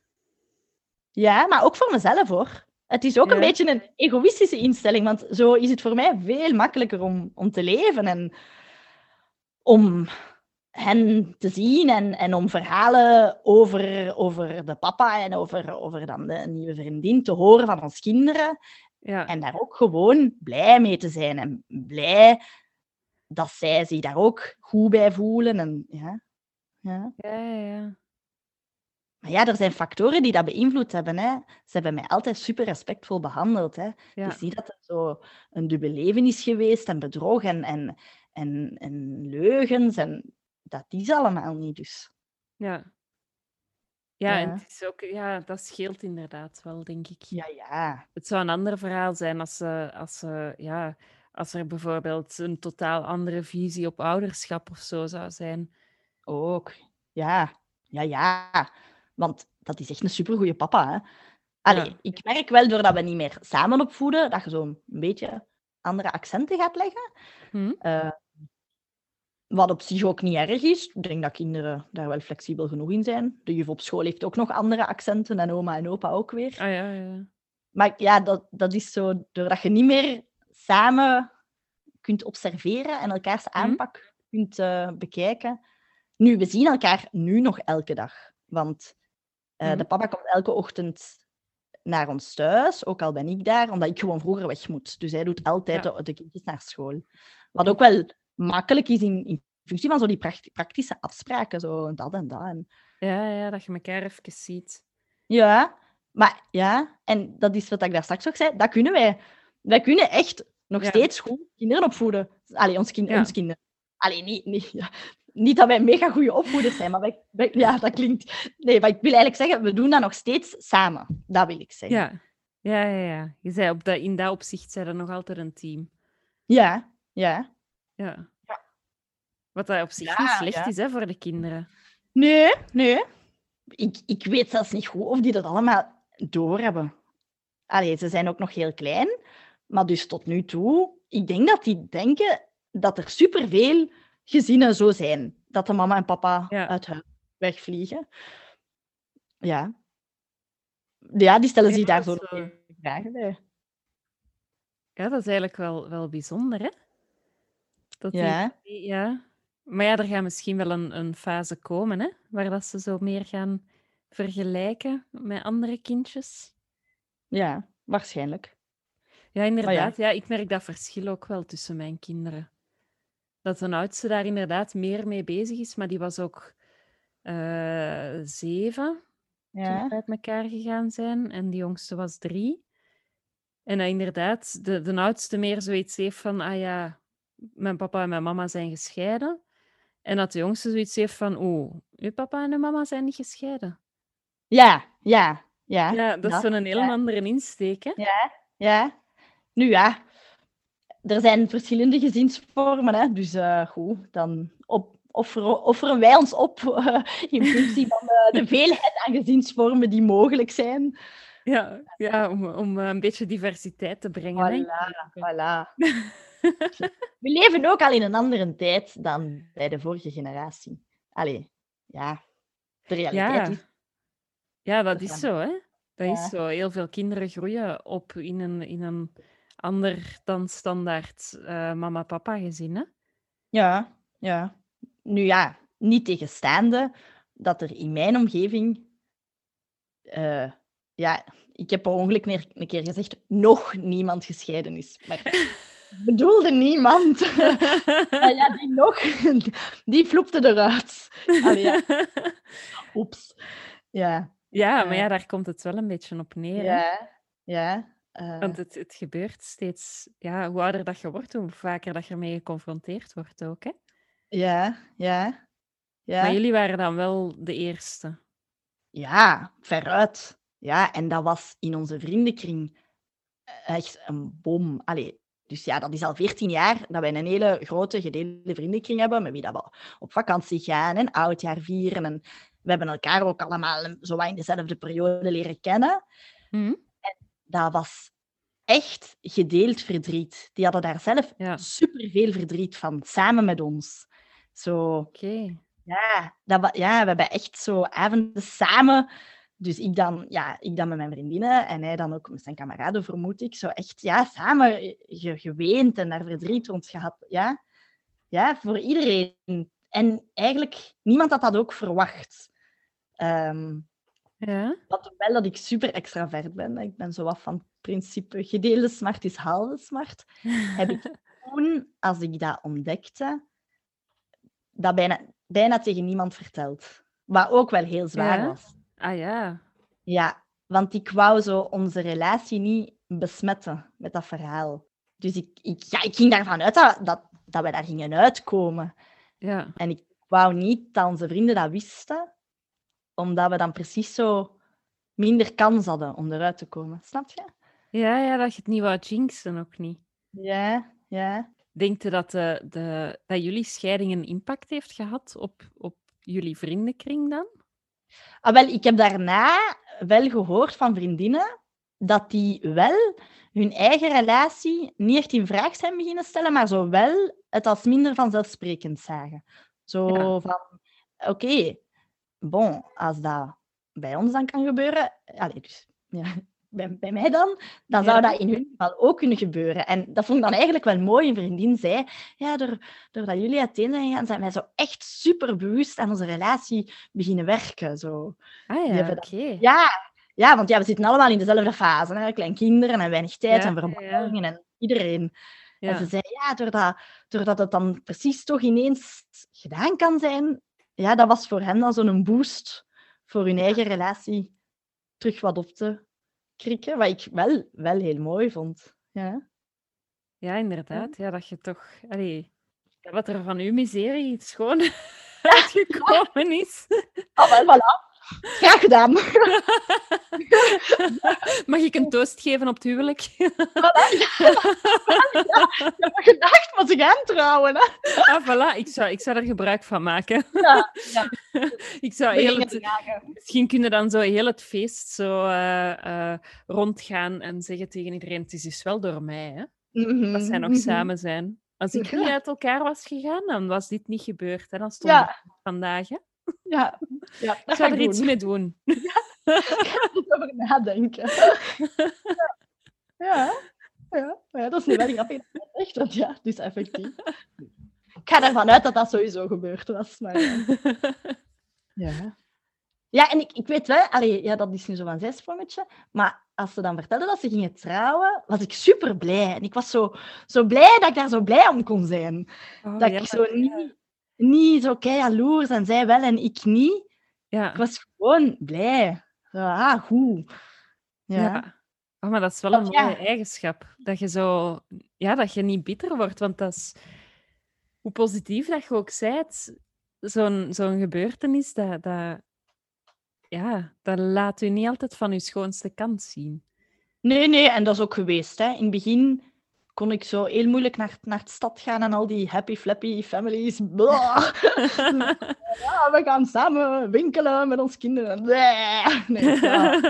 Speaker 2: Ja, maar ook voor mezelf hoor. Het is ook een beetje een egoïstische instelling, want zo is het voor mij veel makkelijker om, om te leven en om hen te zien en, en om verhalen over, over de papa en over, over dan de nieuwe vriendin te horen van ons kinderen.
Speaker 1: Ja,
Speaker 2: En daar ook gewoon blij mee te zijn en blij dat zij zich daar ook goed bij voelen. En, ja. Ja.
Speaker 1: ja, ja. ja.
Speaker 2: Maar ja, er zijn factoren die dat beïnvloed hebben. Hè. Ze hebben mij altijd super respectvol behandeld. Hè.
Speaker 1: Ja.
Speaker 2: Het is niet dat het zo een dubbel leven is geweest en bedrog en, en, en, en leugens. En dat is allemaal niet. Dus.
Speaker 1: Ja. Ja, en het is ook, ja, dat scheelt inderdaad wel, denk ik.
Speaker 2: Ja, ja.
Speaker 1: Het zou een ander verhaal zijn als, ze, als, ze, ja, als er bijvoorbeeld een totaal andere visie op ouderschap of zo zou zijn.
Speaker 2: Ook. Ja, ja, ja. Want dat is echt een supergoeie papa. Hè. Allee,
Speaker 1: Ja.
Speaker 2: ik merk wel doordat we niet meer samen opvoeden, dat je zo'n beetje andere accenten gaat leggen.
Speaker 1: Hm?
Speaker 2: Eh, wat op zich ook niet erg is. Ik denk dat kinderen daar wel flexibel genoeg in zijn. De juf op school heeft ook nog andere accenten en oma en opa ook weer.
Speaker 1: Ah ja, ja.
Speaker 2: Maar ja, dat, dat is zo doordat je niet meer samen kunt observeren en elkaars aanpak kunt eh, bekijken. Nu, we zien elkaar nu nog elke dag. Want eh,
Speaker 1: Mhm.
Speaker 2: de papa komt elke ochtend naar ons thuis, ook al ben ik daar, omdat ik gewoon vroeger weg moet. Dus hij doet altijd
Speaker 1: Ja.
Speaker 2: de, de kindjes naar school. Wat ook wel makkelijk is in, in functie van zo die praktische afspraken, zo dat en dat. En,
Speaker 1: Ja, ja, dat je elkaar even ziet.
Speaker 2: ja, maar ja, en dat is wat ik daar straks ook zei, dat kunnen wij. Wij kunnen echt nog
Speaker 1: Ja.
Speaker 2: steeds goed kinderen opvoeden. Allee, ons, kind,
Speaker 1: Ja.
Speaker 2: ons kinderen. Allee, niet, niet. Niet dat wij mega goede opvoeders zijn, maar wij, wij- ja, dat klinkt... Nee, maar ik wil eigenlijk zeggen, we doen dat nog steeds samen. Dat wil ik zeggen.
Speaker 1: Ja, ja, ja. ja. Je zei op dat, in dat opzicht zijn er nog altijd een team.
Speaker 2: Ja, ja.
Speaker 1: Ja.
Speaker 2: Ja.
Speaker 1: Wat dat op zich
Speaker 2: Ja,
Speaker 1: niet slecht
Speaker 2: ja.
Speaker 1: is hè, voor de kinderen.
Speaker 2: Nee, nee. Ik, ik weet zelfs niet goed of die dat allemaal doorhebben. Allee, ze zijn ook nog heel klein, maar dus tot nu toe, ik denk dat die denken dat er superveel gezinnen zo zijn. Dat de mama en papa
Speaker 1: Ja.
Speaker 2: uit huis wegvliegen. Ja. Ja, die stellen zich daar zo vragen bij.
Speaker 1: Ja, dat is eigenlijk wel, wel bijzonder, hè? Dat
Speaker 2: Ja.
Speaker 1: die- ja. Maar ja, er gaat misschien wel een, een fase komen, hè? Waar dat ze zo meer gaan vergelijken met andere kindjes.
Speaker 2: Ja, waarschijnlijk.
Speaker 1: Ja, inderdaad. Ja. ik merk dat verschil ook wel tussen mijn kinderen. Dat de oudste daar inderdaad meer mee bezig is, maar die was ook eh, zeven toen
Speaker 2: Ja.
Speaker 1: we uit elkaar gegaan zijn. En die jongste was drie. En dat inderdaad, de, de oudste meer zoiets heeft van, ah ja, mijn papa en mijn mama zijn gescheiden. En dat de jongste zoiets heeft van, oeh, uw papa en uw mama zijn niet gescheiden.
Speaker 2: Ja, ja, ja.
Speaker 1: Ja, dat is zo'n heel
Speaker 2: ja.
Speaker 1: andere insteek, hè?
Speaker 2: Ja, nu ja, er zijn verschillende gezinsvormen, hè? dus eh, goed, dan op, offeren, offeren wij ons op eh, in functie van de, de veelheid aan gezinsvormen die mogelijk zijn.
Speaker 1: Ja, ja om, om eh, een beetje diversiteit te brengen.
Speaker 2: Voilà, voilà. *laughs* We leven ook al in een andere tijd dan bij de vorige generatie. Allee, ja, de realiteit
Speaker 1: Ja.
Speaker 2: is...
Speaker 1: Ja, dat is zo, hè? Dat
Speaker 2: Ja.
Speaker 1: is zo. Heel veel kinderen groeien op in een, in een ander dan standaard eh, mama-papa gezin, hè?
Speaker 2: Ja, ja. Nu ja, niet tegenstaande dat er in mijn omgeving... eh, ja, ik heb per ongeluk neer- een keer gezegd, nog niemand gescheiden is. Maar *laughs* bedoelde niemand. *laughs* Ah ja, die nog, die vloepte eruit. Allee, ja. *laughs* Oeps. Ja.
Speaker 1: Ja, maar
Speaker 2: Eh.
Speaker 1: ja, daar komt het wel een beetje op neer. hè.
Speaker 2: Ja. Ja. eh,
Speaker 1: Want het, het gebeurt steeds, ja, hoe ouder dat je wordt, hoe vaker dat je ermee geconfronteerd wordt ook. Hè?
Speaker 2: ja. Ja. Ja.
Speaker 1: Maar jullie waren dan wel de eerste.
Speaker 2: Ja, veruit. Ja, en dat was in onze vriendenkring echt een bom. Allee, dus ja, dat is al 14 jaar dat wij een hele grote gedeelde vriendenkring hebben, met wie dat we op vakantie gaan en oudjaar vieren. En we hebben elkaar ook allemaal zo in dezelfde periode leren kennen.
Speaker 1: Mhm.
Speaker 2: Dat was echt gedeeld verdriet. Die hadden daar zelf
Speaker 1: Ja.
Speaker 2: superveel verdriet van, samen met ons. Zo,
Speaker 1: Oké.
Speaker 2: ja, dat, ja, we hebben echt zo avonden samen. Dus ik dan, ja, ik dan met mijn vriendinnen en hij dan ook met zijn kameraden, vermoed ik. Zo echt, ja, samen ge- geweend en daar verdriet rond gehad. Ja, ja voor iedereen. En eigenlijk, niemand had dat ook verwacht. Ehm,
Speaker 1: Ja.
Speaker 2: wat wel dat ik super extravert ben. Ik ben zo wat van principe gedeelde smart is halve smart. Heb ik *laughs* toen, als ik dat ontdekte, dat bijna, bijna tegen niemand verteld. Wat ook wel heel zwaar
Speaker 1: Ja?
Speaker 2: was.
Speaker 1: Ah ja.
Speaker 2: Ja, want ik wou zo onze relatie niet besmetten met dat verhaal. Dus ik, ik, ja, ik ging daarvan uit dat, dat, dat we daar gingen uitkomen.
Speaker 1: Ja.
Speaker 2: En ik wou niet dat onze vrienden dat wisten, omdat we dan precies zo minder kans hadden om eruit te komen. Snap je?
Speaker 1: Ja, ja, dat je het niet wou jinxen ook niet.
Speaker 2: Ja, ja.
Speaker 1: Denkt je dat, de, de, dat jullie scheiding een impact heeft gehad op, op jullie vriendenkring dan?
Speaker 2: Ah, wel, ik heb daarna wel gehoord van vriendinnen dat die wel hun eigen relatie niet echt in vraag zijn beginnen stellen, maar zo wel het als minder vanzelfsprekend zagen. Zo
Speaker 1: Ja.
Speaker 2: van, oké, bon, als dat bij ons dan kan gebeuren, allee, dus, ja, *laughs* bij, bij mij dan, dan zou dat in hun geval ook kunnen gebeuren. En dat vond ik dan eigenlijk wel mooi. Een vriendin zei, ja, door, doordat jullie uiteen zijn gegaan, zijn wij zo echt super bewust aan onze relatie beginnen werken. Zo.
Speaker 1: Ah ja, oké.
Speaker 2: Ja, ja, want ja, we zitten allemaal in dezelfde fase. Hè? Klein kinderen en weinig tijd
Speaker 1: Ja,
Speaker 2: en
Speaker 1: ja.
Speaker 2: verbouwingen en iedereen. En
Speaker 1: Ja.
Speaker 2: ze zei, ja, doordat, doordat het dan precies toch ineens gedaan kan zijn, ja, dat was voor hen dan zo'n boost voor hun eigen relatie terug wat op te krikken, wat ik wel, wel heel mooi vond. Ja,
Speaker 1: Ja, inderdaad. Ja, dat je toch... Allee, wat er van uw miserie schoon *laughs* uitgekomen is.
Speaker 2: oh, wel, voilà. Graag gedaan. *laughs*
Speaker 1: Mag ik een toast geven op het huwelijk?
Speaker 2: Voilà, ja. Ik heb gedacht, maar ze gaan trouwen. Hè?
Speaker 1: ah, voilà. Ik zou, ik zou er gebruik van maken.
Speaker 2: Ja, ja. *laughs*
Speaker 1: Ik zou heel het, misschien kunnen dan zo heel het feest zo eh, eh, rondgaan en zeggen tegen iedereen, het is dus wel door mij, hè, dat zij nog
Speaker 2: Mhm.
Speaker 1: samen zijn. Als ik niet uit elkaar was gegaan, dan was dit niet gebeurd. Hè? Dan stond ik
Speaker 2: Ja,
Speaker 1: vandaag. Hè?
Speaker 2: Ja, ja,
Speaker 1: Ik
Speaker 2: dat ga ik
Speaker 1: er iets
Speaker 2: doen.
Speaker 1: mee doen. *laughs*
Speaker 2: Ik ga er over nadenken. Ja, ja, ja, dat is nu wel grappig. zegt, want ja, dus effectief. Ik ga ervan uit dat dat sowieso gebeurd was. Maar, ja. *laughs* Ja. Ja, en ik, ik weet wel, allee, ja, dat is nu zo van zijsprongetje, maar als ze dan vertelden dat ze gingen trouwen, was ik super blij. En ik was zo, zo blij dat ik daar zo blij om kon zijn.
Speaker 1: Oh,
Speaker 2: dat
Speaker 1: ja,
Speaker 2: ik zo niet, niet zo kei jaloers en zij wel en ik niet.
Speaker 1: ja.
Speaker 2: Ik was gewoon blij. Ah, goed. Ja.
Speaker 1: Ja. Oh, maar dat is wel een
Speaker 2: ja.
Speaker 1: mooie eigenschap. Dat je zo... Ja, dat je niet bitter wordt. Want dat is... Hoe positief dat je ook zijt, zo'n zo'n gebeurtenis, dat, dat... Ja, dat laat u niet altijd van uw schoonste kant zien.
Speaker 2: Nee, nee, en dat is ook geweest. Hè. In het begin kon ik zo heel moeilijk naar, naar de stad gaan en al die happy flappy families. *laughs* Ja, we gaan samen winkelen met ons kinderen. Nee, dat,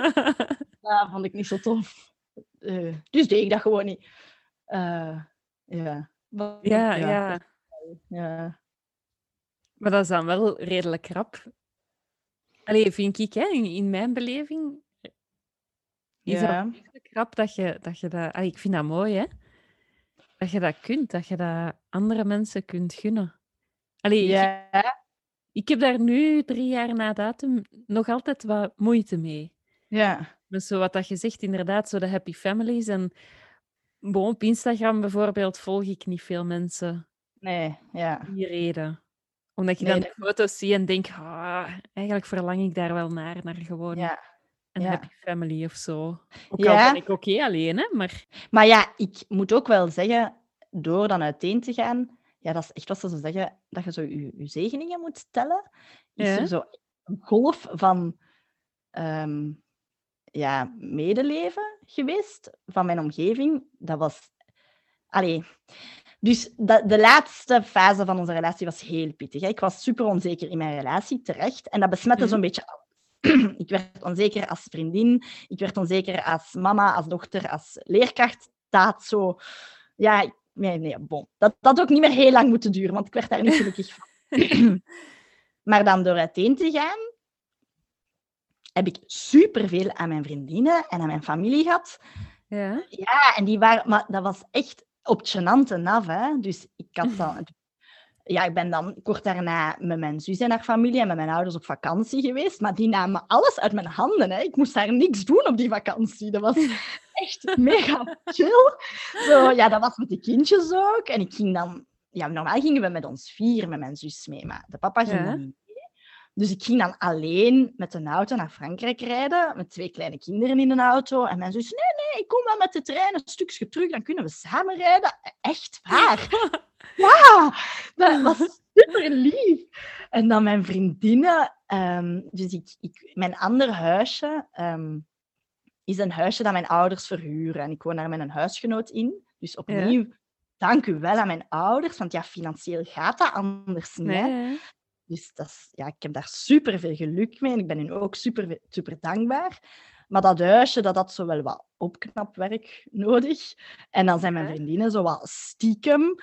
Speaker 2: dat *laughs* vond ik niet zo tof. Eh, dus deed ik dat gewoon niet. Eh, ja. Maar-
Speaker 1: ja, ja.
Speaker 2: ja.
Speaker 1: Maar dat is dan wel redelijk rap. Allee, vind ik, hè, in, in mijn beleving is
Speaker 2: Ja.
Speaker 1: dat redelijk rap dat je dat... Je dat allee, ik vind dat mooi, hè. Dat je dat kunt, dat je dat andere mensen kunt gunnen. Allee, ik-
Speaker 2: Ja.
Speaker 1: ik heb daar nu, drie jaar na datum, nog altijd wat moeite mee.
Speaker 2: Ja.
Speaker 1: Met zo wat dat je zegt, inderdaad, zo de happy families. En Bon, op Instagram bijvoorbeeld volg ik niet veel mensen
Speaker 2: Nee, ja.
Speaker 1: die reden. Omdat je
Speaker 2: Nee,
Speaker 1: dan de foto's ziet en denkt, ah, eigenlijk verlang ik daar wel naar, naar gewoon
Speaker 2: ja.
Speaker 1: Een
Speaker 2: ja.
Speaker 1: happy family of zo. Ook
Speaker 2: Ja.
Speaker 1: al ben ik oké alleen, hè, maar
Speaker 2: Maar ja, ik moet ook wel zeggen, door dan uiteen te gaan, ja, dat is echt wat ze zo zeggen, dat je zo je, je zegeningen moet tellen, is
Speaker 1: Ja.
Speaker 2: er zo een golf van ehm, ja, medeleven geweest van mijn omgeving. Dat was... Allee, dus de laatste fase van onze relatie was heel pittig. Hè. Ik was super onzeker in mijn relatie, terecht. En dat besmette
Speaker 1: Mhm.
Speaker 2: zo'n beetje alles. Ik werd onzeker als vriendin, ik werd onzeker als mama, als dochter, als leerkracht. Dat zo... Ja, nee, nee, bon. Dat dat had ook niet meer heel lang moeten duren, want ik werd daar niet gelukkig van. *laughs* maar dan door uiteen te gaan, heb ik superveel aan mijn vriendinnen en aan mijn familie gehad.
Speaker 1: ja.
Speaker 2: Ja, en die waren... Maar dat was echt op gênante naf, hè. Dus ik had dan... Ja, ik ben dan kort daarna met mijn zus en haar familie en met mijn ouders op vakantie geweest. Maar die namen alles uit mijn handen. Hè. Ik moest daar niks doen op die vakantie. Dat was *laughs* echt mega chill. Zo, ja, dat was met de kindjes ook. En ik ging dan... Ja, normaal gingen we met ons vier, met mijn zus mee. Maar de papa ging
Speaker 1: Ja.
Speaker 2: dan. Dus ik ging dan alleen met een auto naar Frankrijk rijden. Met twee kleine kinderen in een auto. En mijn zus, nee, nee, ik kom wel met de trein een stukje terug. Dan kunnen we samen rijden. Echt waar. *laughs* Ja, dat was super lief. En dan mijn vriendinnen. ehm, dus ik, ik, mijn ander huisje ehm, is een huisje dat mijn ouders verhuren. En ik woon daar met een huisgenoot in. Dus opnieuw, dank u wel aan mijn ouders. Want ja, financieel gaat dat anders niet.
Speaker 1: Nee.
Speaker 2: Dus dat is, ja, ik heb daar super veel geluk mee en ik ben hun ook super, super dankbaar. Maar dat huisje, dat had zo wel wat opknapwerk nodig. En dan zijn mijn vriendinnen zo wat stiekem.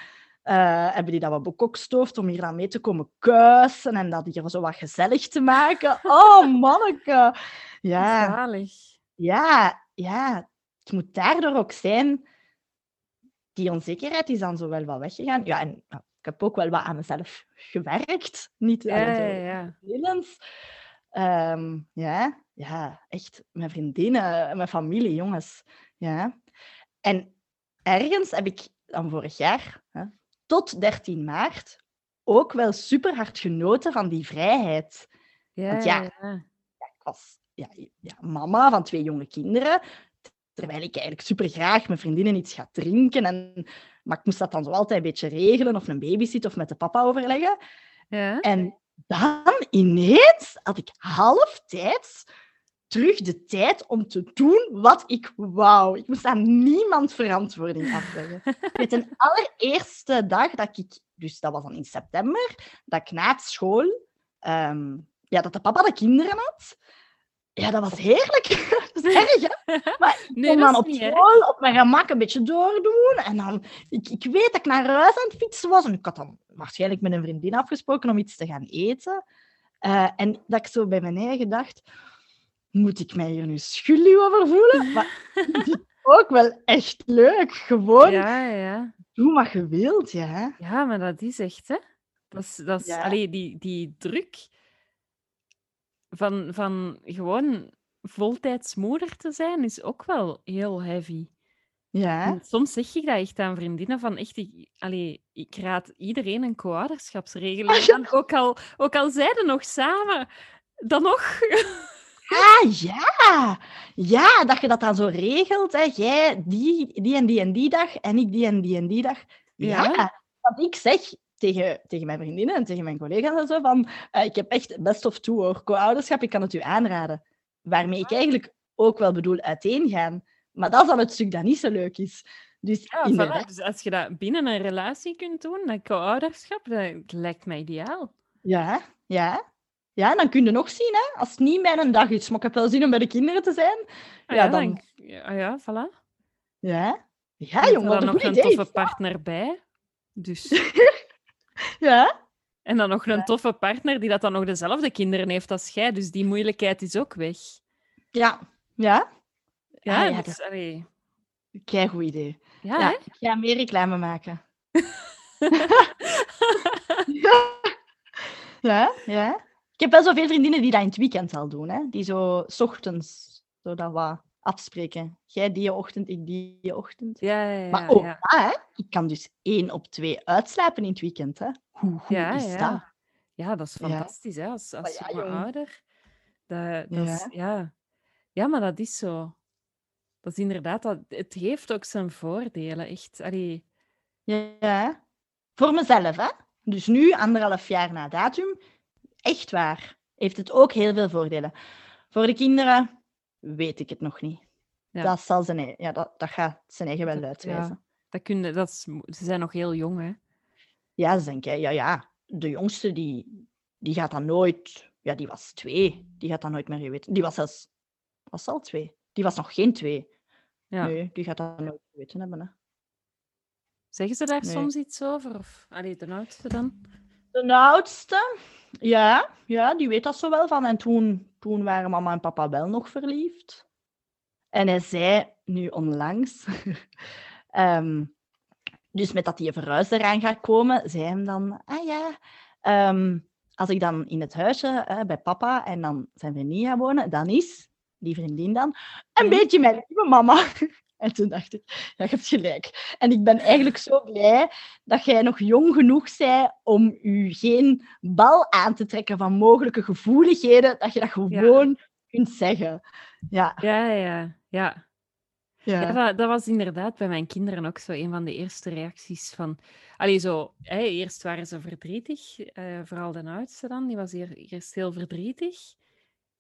Speaker 2: eh, hebben die dat wat bekokstoofd om hier dan mee te komen kuisen en dat hier zo wat gezellig te maken. Oh, manneke. Ja,
Speaker 1: Zalig.
Speaker 2: ja, ja. Het moet daardoor ook zijn... Die onzekerheid is dan zo wel wat weggegaan. Ja, en ik heb ook wel wat aan mezelf gewerkt. Niet
Speaker 1: Ja, ja.
Speaker 2: Ehm, ja, ja, echt. Mijn vriendinnen, mijn familie, jongens. Ja. En ergens heb ik dan vorig jaar, hè, tot 13 maart, ook wel super hard genoten van die vrijheid.
Speaker 1: Ja,
Speaker 2: Want ja,
Speaker 1: ja.
Speaker 2: Ik was ja, mama van twee jonge kinderen. Terwijl ik eigenlijk super graag met vriendinnen iets ga drinken. En, maar ik moest dat dan zo altijd een beetje regelen, of een babysit of met de papa overleggen.
Speaker 1: Ja.
Speaker 2: En dan ineens had ik halftijds terug de tijd om te doen wat ik wou. Ik moest aan niemand verantwoording afleggen. *laughs* Weet de allereerste dag dat ik, dus dat was dan in september, dat ik na het school, ehm, ja, dat de papa de kinderen had. Ja, dat was heerlijk. *laughs* dat is erg, hè? *laughs* Maar ik
Speaker 1: Nee,
Speaker 2: kon dan op
Speaker 1: erg.
Speaker 2: school op mijn gemak een beetje doordoen. En dan, ik, ik weet dat ik naar huis aan het fietsen was. En ik had dan waarschijnlijk met een vriendin afgesproken om iets te gaan eten. Eh, en dat ik zo bij mijn eigen dacht, moet ik mij hier nu schuldig over voelen? *laughs* Maar ook wel echt leuk. Gewoon
Speaker 1: Ja, ja.
Speaker 2: doen wat je wilt, ja.
Speaker 1: Ja, maar dat is echt, hè? Dat is, dat is,
Speaker 2: Ja.
Speaker 1: allee, die, die druk van, van gewoon voltijds moeder te zijn, is ook wel heel heavy.
Speaker 2: Ja,
Speaker 1: En soms zeg ik dat echt aan vriendinnen van echt, ik, allee, ik raad iedereen een co-ouderschapsregeling aan, ook al, ook al zeiden nog samen, dan nog. *laughs*
Speaker 2: Ah, ja. Ja, dat je dat dan zo regelt. Hè. Jij die, die en die en die dag en ik die en die en die dag. Ja,
Speaker 1: Ja.
Speaker 2: want ik zeg tegen, tegen mijn vriendinnen en tegen mijn collega's en zo van eh, ik heb echt best of toe hoor, co-ouderschap, ik kan het u aanraden. Waarmee ik eigenlijk ook wel bedoel uiteengaan. Maar dat is dan het stuk dat niet zo leuk is. Dus
Speaker 1: Ja, voilà. Dus als je dat binnen een relatie kunt doen, dat co-ouderschap, dat lijkt mij ideaal.
Speaker 2: ja, ja. Ja, dan kun je nog zien, hè, als het niet mijn dag is, maar ik heb wel zin om bij de kinderen te zijn.
Speaker 1: Ah
Speaker 2: Ja,
Speaker 1: ja,
Speaker 2: dan-
Speaker 1: dan... ja, ja, voilà.
Speaker 2: Ja, ja
Speaker 1: Er
Speaker 2: jongen, een
Speaker 1: nog een toffe partner bij. Dus. *laughs*
Speaker 2: Ja,
Speaker 1: En dan nog een toffe partner die dat dan nog dezelfde kinderen heeft als jij. Dus die moeilijkheid is ook weg.
Speaker 2: ja, ja.
Speaker 1: Ja,
Speaker 2: Ah, ja,
Speaker 1: allee,
Speaker 2: Kei goed idee.
Speaker 1: ja,
Speaker 2: ik ga meer reclame maken. *laughs* ja, ja. Ik heb wel zoveel vriendinnen die dat in het weekend al doen. Hè. Die zo 's ochtends zo dat wat afspreken. Jij die ochtend, ik die ochtend.
Speaker 1: Ja, ja, ja.
Speaker 2: Maar ook
Speaker 1: ja.
Speaker 2: dat, hè. Ik kan dus één op twee uitslapen in het weekend, hè. Hoe goed is
Speaker 1: ja.
Speaker 2: dat?
Speaker 1: Ja, dat is fantastisch, hè, als, als jonge ouder. Dat, dat is,
Speaker 2: Ja.
Speaker 1: ja. ja, maar dat is zo. Dat is inderdaad, dat, het heeft ook zijn voordelen, echt. Allee,
Speaker 2: Ja. Voor mezelf, hè. Dus nu, anderhalf jaar na datum, echt waar, heeft het ook heel veel voordelen. Voor de kinderen weet ik het nog niet.
Speaker 1: Ja.
Speaker 2: Dat, zal zijn, ei- ja, dat, dat gaat zijn eigen wel uitwijzen.
Speaker 1: dat kun je, dat is, ze zijn nog heel jong, hè.
Speaker 2: Ja, ze denken, ja, ja, de jongste die, die gaat dan nooit, ja, die was twee, die gaat dat nooit meer geweten. Die was zelfs, was al twee. Die was nog geen twee.
Speaker 1: Ja.
Speaker 2: Nee, die gaat dat nooit geweten hebben. Hè.
Speaker 1: Zeggen ze daar
Speaker 2: Nee.
Speaker 1: soms iets over? Of, allee, de oudste dan?
Speaker 2: De oudste, ja, ja, die weet dat zo wel van. En toen, toen waren mama en papa wel nog verliefd. En hij zei nu onlangs, *laughs* ehm, dus met dat die verhuis eraan gaat komen, zei hem dan, ah ja, ehm, als ik dan in het huisje eh, bij papa en dan zijn vriendin ga wonen, dan is die vriendin dan een
Speaker 1: Mhm.
Speaker 2: beetje mijn lieve mama. *laughs* En toen dacht ik, ja, je hebt gelijk. En ik ben eigenlijk zo blij dat jij nog jong genoeg bent om u geen bal aan te trekken van mogelijke gevoeligheden, dat je dat gewoon kunt zeggen. Ja,
Speaker 1: Ja, ja, ja.
Speaker 2: ja.
Speaker 1: Ja, dat, dat was inderdaad bij mijn kinderen ook zo een van de eerste reacties van... Allee, zo, hè, eerst waren ze verdrietig, eh, vooral de oudste dan, die was eer- eerst heel verdrietig.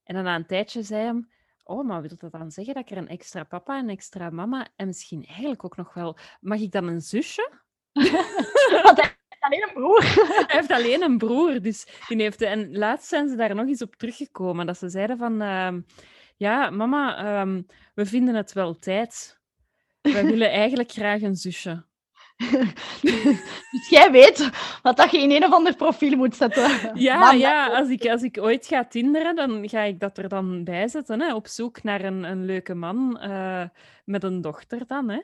Speaker 1: En dan na een tijdje zei hem, oh, maar wil dat dan zeggen dat ik er een extra papa en een extra mama en misschien eigenlijk ook nog wel... Mag ik dan een zusje? *laughs*
Speaker 2: Want hij heeft alleen een broer.
Speaker 1: Hij heeft alleen een broer, dus die heeft... En laatst zijn ze daar nog eens op teruggekomen, dat ze zeiden van... ehm, ja, mama, ehm, we vinden het wel tijd. We *laughs* willen eigenlijk graag een zusje.
Speaker 2: Dus *laughs* jij weet wat dat je in een of ander profiel moet zetten.
Speaker 1: Ja,
Speaker 2: Mama.
Speaker 1: ja als, ik, als ik ooit ga tinderen, dan ga ik dat er dan bij zetten. Hè, op zoek naar een, een leuke man eh, met een dochter dan. Hè.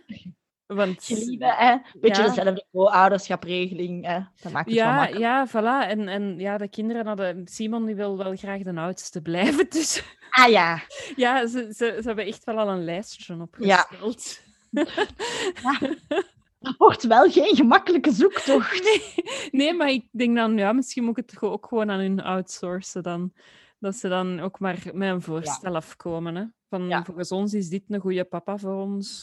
Speaker 1: Want,
Speaker 2: Geliefde, hè? Beetje
Speaker 1: Ja.
Speaker 2: dezelfde co-ouderschapregeling. Hè? Dat maakt het
Speaker 1: ja,
Speaker 2: makkelijk.
Speaker 1: ja, voilà. En, en ja, de kinderen hadden... Simon die wil wel graag de oudste blijven. *laughs* Dus
Speaker 2: Ah ja.
Speaker 1: ja, ze, ze, ze hebben echt wel al een lijstje opgesteld. *laughs*
Speaker 2: Dat wordt wel geen gemakkelijke zoektocht.
Speaker 1: Nee, nee, maar ik denk dan, ja, misschien moet ik het ook gewoon aan hun outsourcen dan. Dat ze dan ook maar met een voorstel afkomen. Hè? Van,
Speaker 2: Ja.
Speaker 1: volgens ons is dit een goede papa voor ons.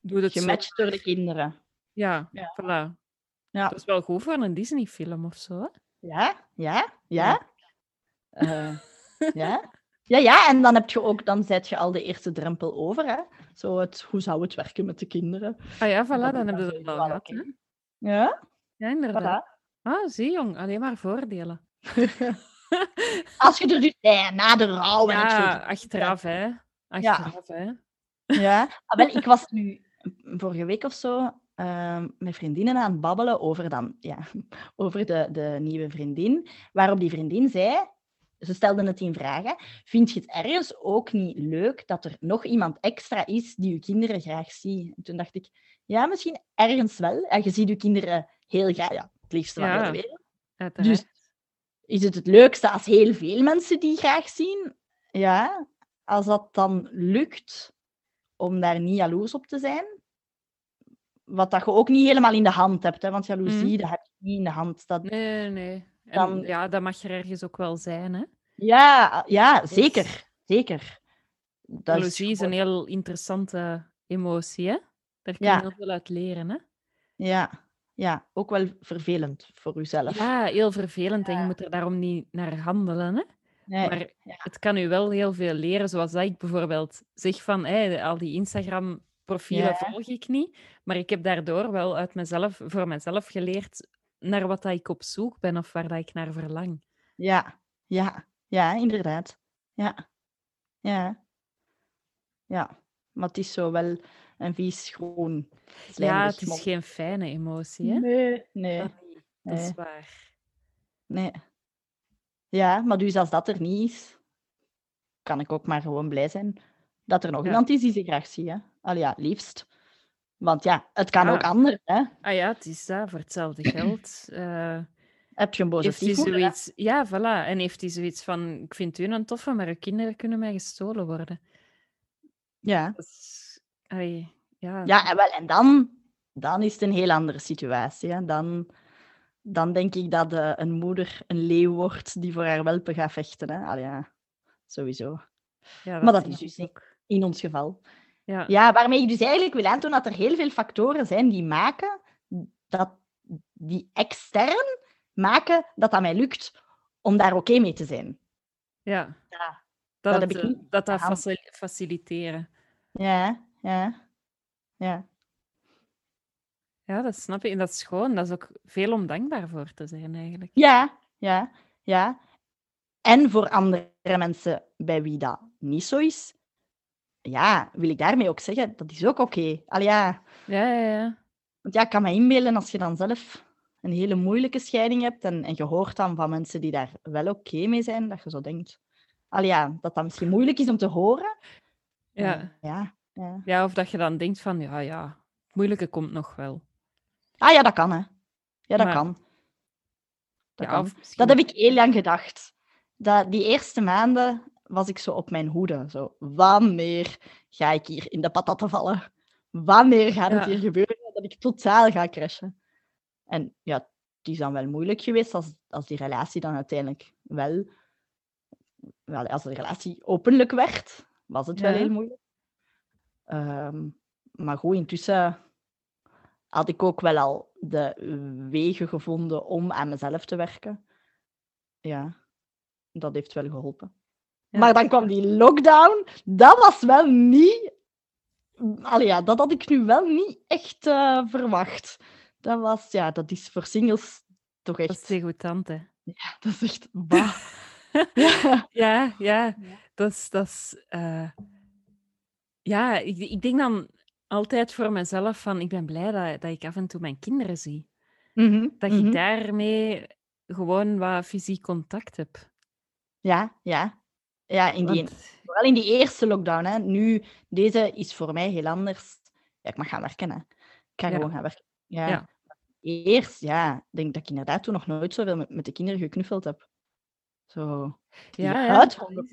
Speaker 1: doe het zo.
Speaker 2: Gematcht door de kinderen.
Speaker 1: Ja,
Speaker 2: Ja.
Speaker 1: voilà.
Speaker 2: Ja.
Speaker 1: Dat is wel goed voor een Disney-film of zo. Hè?
Speaker 2: Ja, ja, ja. Eh, ja. Ja, ja, en dan heb je ook, dan zet je al de eerste drempel over. Hè? Zo het, hoe zou het werken met de kinderen?
Speaker 1: Ah ja, voilà, dan hebben we dat
Speaker 2: zo
Speaker 1: al
Speaker 2: wel
Speaker 1: gehad. Hè?
Speaker 2: Ja,
Speaker 1: Ja, inderdaad.
Speaker 2: voilà.
Speaker 1: Ah, zie jong, alleen maar voordelen. *laughs*
Speaker 2: Als je er dus nee, na de rouw en het
Speaker 1: Ja,
Speaker 2: zo-
Speaker 1: achteraf, hè. Achteraf, hè.
Speaker 2: Ja, *laughs* ah, wel, ik was nu vorige week of zo ehm, met vriendinnen aan het babbelen over, dan, ja, *laughs* over de, de nieuwe vriendin. Waarop die vriendin zei, ze stelden het in vragen, vind je het ergens ook niet leuk dat er nog iemand extra is die je kinderen graag ziet? En toen dacht ik, ja, misschien ergens wel. Ja, je ziet je kinderen heel graag, ja, het liefste
Speaker 1: Ja.
Speaker 2: de wereld.
Speaker 1: Uiteraard.
Speaker 2: Dus is het het leukste als heel veel mensen die graag zien? Ja, als dat dan lukt om daar niet jaloers op te zijn. Wat dat je ook niet helemaal in de hand hebt, hè, want jaloezie, dat heb je niet in de hand. Dat,
Speaker 1: Nee, nee, nee. En
Speaker 2: Dan-
Speaker 1: ja, dat mag er ergens ook wel zijn, hè.
Speaker 2: ja, ja, zeker. Zeker. Dat
Speaker 1: Jaloezie is een heel interessante emotie, hè. Daar kun
Speaker 2: Ja.
Speaker 1: je heel veel uit leren, hè.
Speaker 2: Ja, ja, ook wel vervelend voor jezelf.
Speaker 1: Ja, heel vervelend en je
Speaker 2: Ja.
Speaker 1: moet er daarom niet naar handelen, hè.
Speaker 2: Nee,
Speaker 1: Maar
Speaker 2: ja.
Speaker 1: het kan u wel heel veel leren, zoals dat ik bijvoorbeeld zeg van, hé, al die Instagram-profielen
Speaker 2: Ja.
Speaker 1: volg ik niet, maar ik heb daardoor wel uit mezelf, voor mezelf geleerd naar wat dat ik op zoek ben of waar dat ik naar verlang.
Speaker 2: Ja, ja, ja, inderdaad. Ja, ja, ja. Maar het is zo wel een vies groen.
Speaker 1: Ja, het is geen fijne emotie, hè.
Speaker 2: Nee, nee,
Speaker 1: Dat niet, dat is
Speaker 2: nee.
Speaker 1: waar.
Speaker 2: nee. Ja, maar dus als dat er niet is, kan ik ook maar gewoon blij zijn dat er nog
Speaker 1: Ja.
Speaker 2: iemand is die ze graag ziet. Hè? Allee, ja, liefst. Want ja, het kan
Speaker 1: Ja.
Speaker 2: ook anders. Hè?
Speaker 1: Ah ja, het is dat, voor hetzelfde geld. *clears throat* eh,
Speaker 2: Heb je een boze
Speaker 1: heeft zoiets... Ja, voilà. En heeft hij zoiets van, ik vind u een toffe, maar uw kinderen kunnen mij gestolen worden.
Speaker 2: Ja.
Speaker 1: Is- ja.
Speaker 2: Ja, en, wel, en dan, dan is het een heel andere situatie. Hè. Dan, dan denk ik dat eh, een moeder een leeuw wordt die voor haar welpen gaat vechten. Hè. Ja, sowieso.
Speaker 1: Ja,
Speaker 2: Maar dat is dus
Speaker 1: ook.
Speaker 2: In ons geval.
Speaker 1: Ja.
Speaker 2: Ja, waarmee ik dus eigenlijk wil aantonen dat er heel veel factoren zijn die maken dat die extern maken dat dat mij lukt om daar oké mee te zijn.
Speaker 1: Ja.
Speaker 2: Ja,
Speaker 1: Dat,
Speaker 2: dat
Speaker 1: het, eh, dat, dat facil- faciliteren.
Speaker 2: Ja, ja, ja.
Speaker 1: Ja, dat snap ik. En dat is gewoon, dat is ook veel om dankbaar voor te zijn eigenlijk.
Speaker 2: Ja, ja, ja. En voor andere mensen bij wie dat niet zo is, ja, wil ik daarmee ook zeggen, dat is ook oké. Al ja,
Speaker 1: Ja, ja, ja.
Speaker 2: want ja, ik kan me inbeelden als je dan zelf een hele moeilijke scheiding hebt en, en je hoort dan van mensen die daar wel oké mee zijn, dat je zo denkt, al ja, dat dat misschien moeilijk is om te horen.
Speaker 1: Ja.
Speaker 2: Ja, ja.
Speaker 1: ja, of dat je dan denkt van, ja, ja, het moeilijke komt nog wel.
Speaker 2: Ah ja, dat kan, hè. Ja, dat
Speaker 1: Maar-
Speaker 2: kan. Dat
Speaker 1: ja,
Speaker 2: kan.
Speaker 1: of misschien-
Speaker 2: Dat heb ik heel lang gedacht. Dat, die eerste maanden was ik zo op mijn hoede. Zo, wanneer ga ik hier in de patatten vallen? Wanneer gaat het
Speaker 1: Ja.
Speaker 2: hier gebeuren dat ik totaal ga crashen? En ja, het is dan wel moeilijk geweest als, als die relatie dan uiteindelijk wel... wel als de relatie openlijk werd, was het wel heel moeilijk. Ehm, maar goed, intussen had ik ook wel al de wegen gevonden om aan mezelf te werken. Ja, dat heeft wel geholpen.
Speaker 1: Ja.
Speaker 2: Maar dan kwam die lockdown. Dat was wel niet... Allee, ja, dat had ik nu wel niet echt eh, verwacht. Dat was, ja, dat is voor singles toch
Speaker 1: Dat is
Speaker 2: echt...
Speaker 1: degoutant, hè.
Speaker 2: Dat is echt... bah. *laughs* ja.
Speaker 1: Ja, ja,
Speaker 2: Ja.
Speaker 1: dat is... Dat is eh, Ja, ik, ik denk dan altijd voor mezelf van, ik ben blij dat, dat ik af en toe mijn kinderen zie.
Speaker 2: Mhm,
Speaker 1: Dat
Speaker 2: mhm.
Speaker 1: ik daarmee gewoon wat fysiek contact heb.
Speaker 2: Ja, ja. Ja, in die,
Speaker 1: Want,
Speaker 2: vooral in die eerste lockdown. Hè. Nu, deze is voor mij heel anders. Ja, ik mag gaan werken. Hè. Ik ga
Speaker 1: Ja.
Speaker 2: gewoon gaan werken. Ja.
Speaker 1: Ja.
Speaker 2: Eerst, ja, denk dat ik inderdaad toen nog nooit zoveel met, met de kinderen geknuffeld heb. Zo.
Speaker 1: Ja, ja,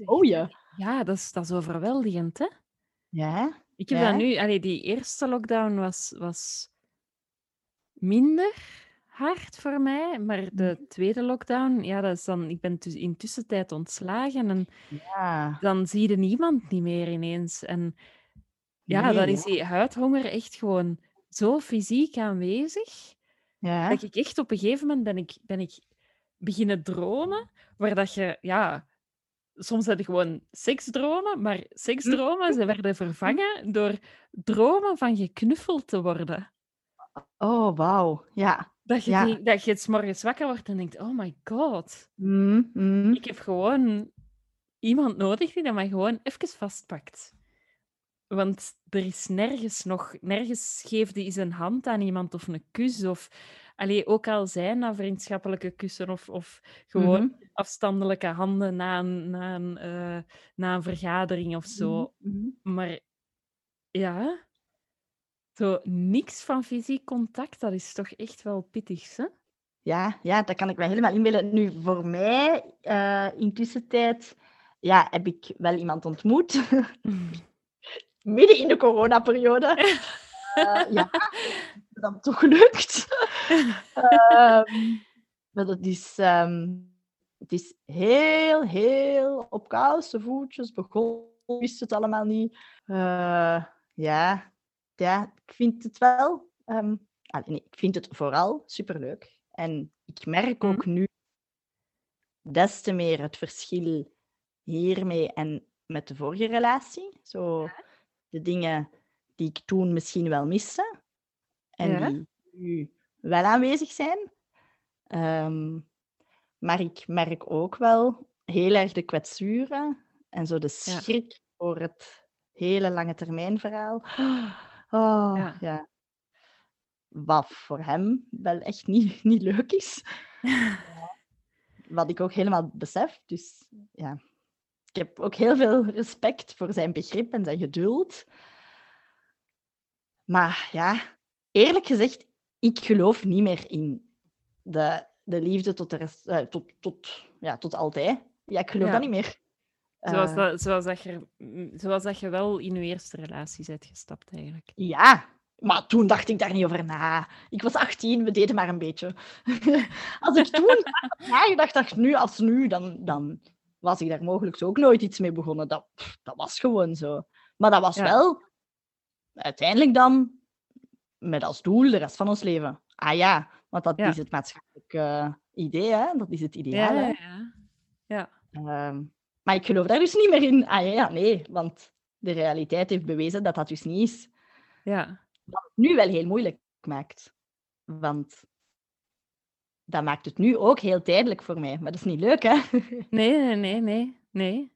Speaker 2: oh ja.
Speaker 1: ja, dat is, dat is overweldigend, hè?
Speaker 2: Ja,
Speaker 1: Ik heb dat nu... Allee, die eerste lockdown was, was minder hard voor mij, maar de tweede lockdown, ja, dat is dan... Ik ben dus in tussentijd ontslagen en
Speaker 2: ja.
Speaker 1: dan zie je niemand niet meer ineens. En ja,
Speaker 2: Nee,
Speaker 1: dan is die huidhonger echt gewoon zo fysiek aanwezig,
Speaker 2: Ja.
Speaker 1: dat ik echt op een gegeven moment ben ik, ben ik beginnen dromen, waar dat je, ja, soms had je gewoon seksdromen, maar seksdromen, ze werden vervangen door dromen van geknuffeld te worden.
Speaker 2: Oh, wauw. Ja.
Speaker 1: Dat je,
Speaker 2: Ja.
Speaker 1: die- dat je het morgens wakker wordt en denkt, oh my god,
Speaker 2: Mm, mm.
Speaker 1: ik heb gewoon iemand nodig die dat mij gewoon even vastpakt. Want er is nergens nog, nergens geeft die eens een hand aan iemand of een kus. Of allee, ook al zijn dat vriendschappelijke kussen of, of gewoon
Speaker 2: Mhm,
Speaker 1: afstandelijke handen na een, na, een, eh, na een vergadering of zo.
Speaker 2: mhm, mhm.
Speaker 1: Maar ja, zo niks van fysiek contact, dat is toch echt wel pittig, hè?
Speaker 2: Ja, ja, dat kan ik me helemaal inbeelden. Nu, voor mij, eh in tussentijd, ja, heb ik wel iemand ontmoet. *laughs* Midden in de coronaperiode. *laughs* Eh ja, dat toch gelukt. *laughs* Ehm, maar dat is, ehm, het is heel, heel op koude voetjes begonnen. Wist het allemaal niet. Eh, ja, ja, ik vind het wel. ehm, nee, ik vind het vooral superleuk. En ik merk ook nu des te meer het verschil hiermee en met de vorige relatie. Zo de dingen die ik toen misschien wel miste en
Speaker 1: Ja.
Speaker 2: die nu wel aanwezig zijn. Ehm, maar ik merk ook wel heel erg de kwetsuren en zo de
Speaker 1: Ja.
Speaker 2: schrik voor het hele lange termijn verhaal. Oh,
Speaker 1: Ja.
Speaker 2: ja. Wat voor hem wel echt niet, *laughs* niet leuk is. *laughs* Wat ik ook helemaal besef. Dus ja, ik heb ook heel veel respect voor zijn begrip en zijn geduld. Maar ja, eerlijk gezegd, ik geloof niet meer in de, de liefde tot, de rest, eh, tot, tot, ja, tot altijd. Ja, ik geloof
Speaker 1: Ja.
Speaker 2: dat niet meer.
Speaker 1: Zoals
Speaker 2: Eh,
Speaker 1: dat, zoals, dat je, zoals dat je wel in je eerste relatie bent gestapt, eigenlijk.
Speaker 2: Ja, maar toen dacht ik daar niet over na. Ik was 18, we deden maar een beetje. *laughs* als ik toen *laughs* nagedacht, dacht nu als nu, dan, dan was ik daar mogelijk ook nooit iets mee begonnen. Dat, dat was gewoon zo. Maar dat was
Speaker 1: Ja.
Speaker 2: wel uiteindelijk dan met als doel de rest van ons leven. Ah ja, want dat
Speaker 1: Ja.
Speaker 2: is het maatschappelijk eh, idee, hè? dat is het ideaal.
Speaker 1: Ja, ja, ja.
Speaker 2: Ehm, maar ik geloof daar dus niet meer in. Ah ja, nee, want de realiteit heeft bewezen dat dat dus niet is.
Speaker 1: ja.
Speaker 2: Wat het nu wel heel moeilijk maakt. Want dat maakt het nu ook heel tijdelijk voor mij. Maar dat is niet leuk, hè? *laughs*
Speaker 1: Nee, nee, nee, nee. nee.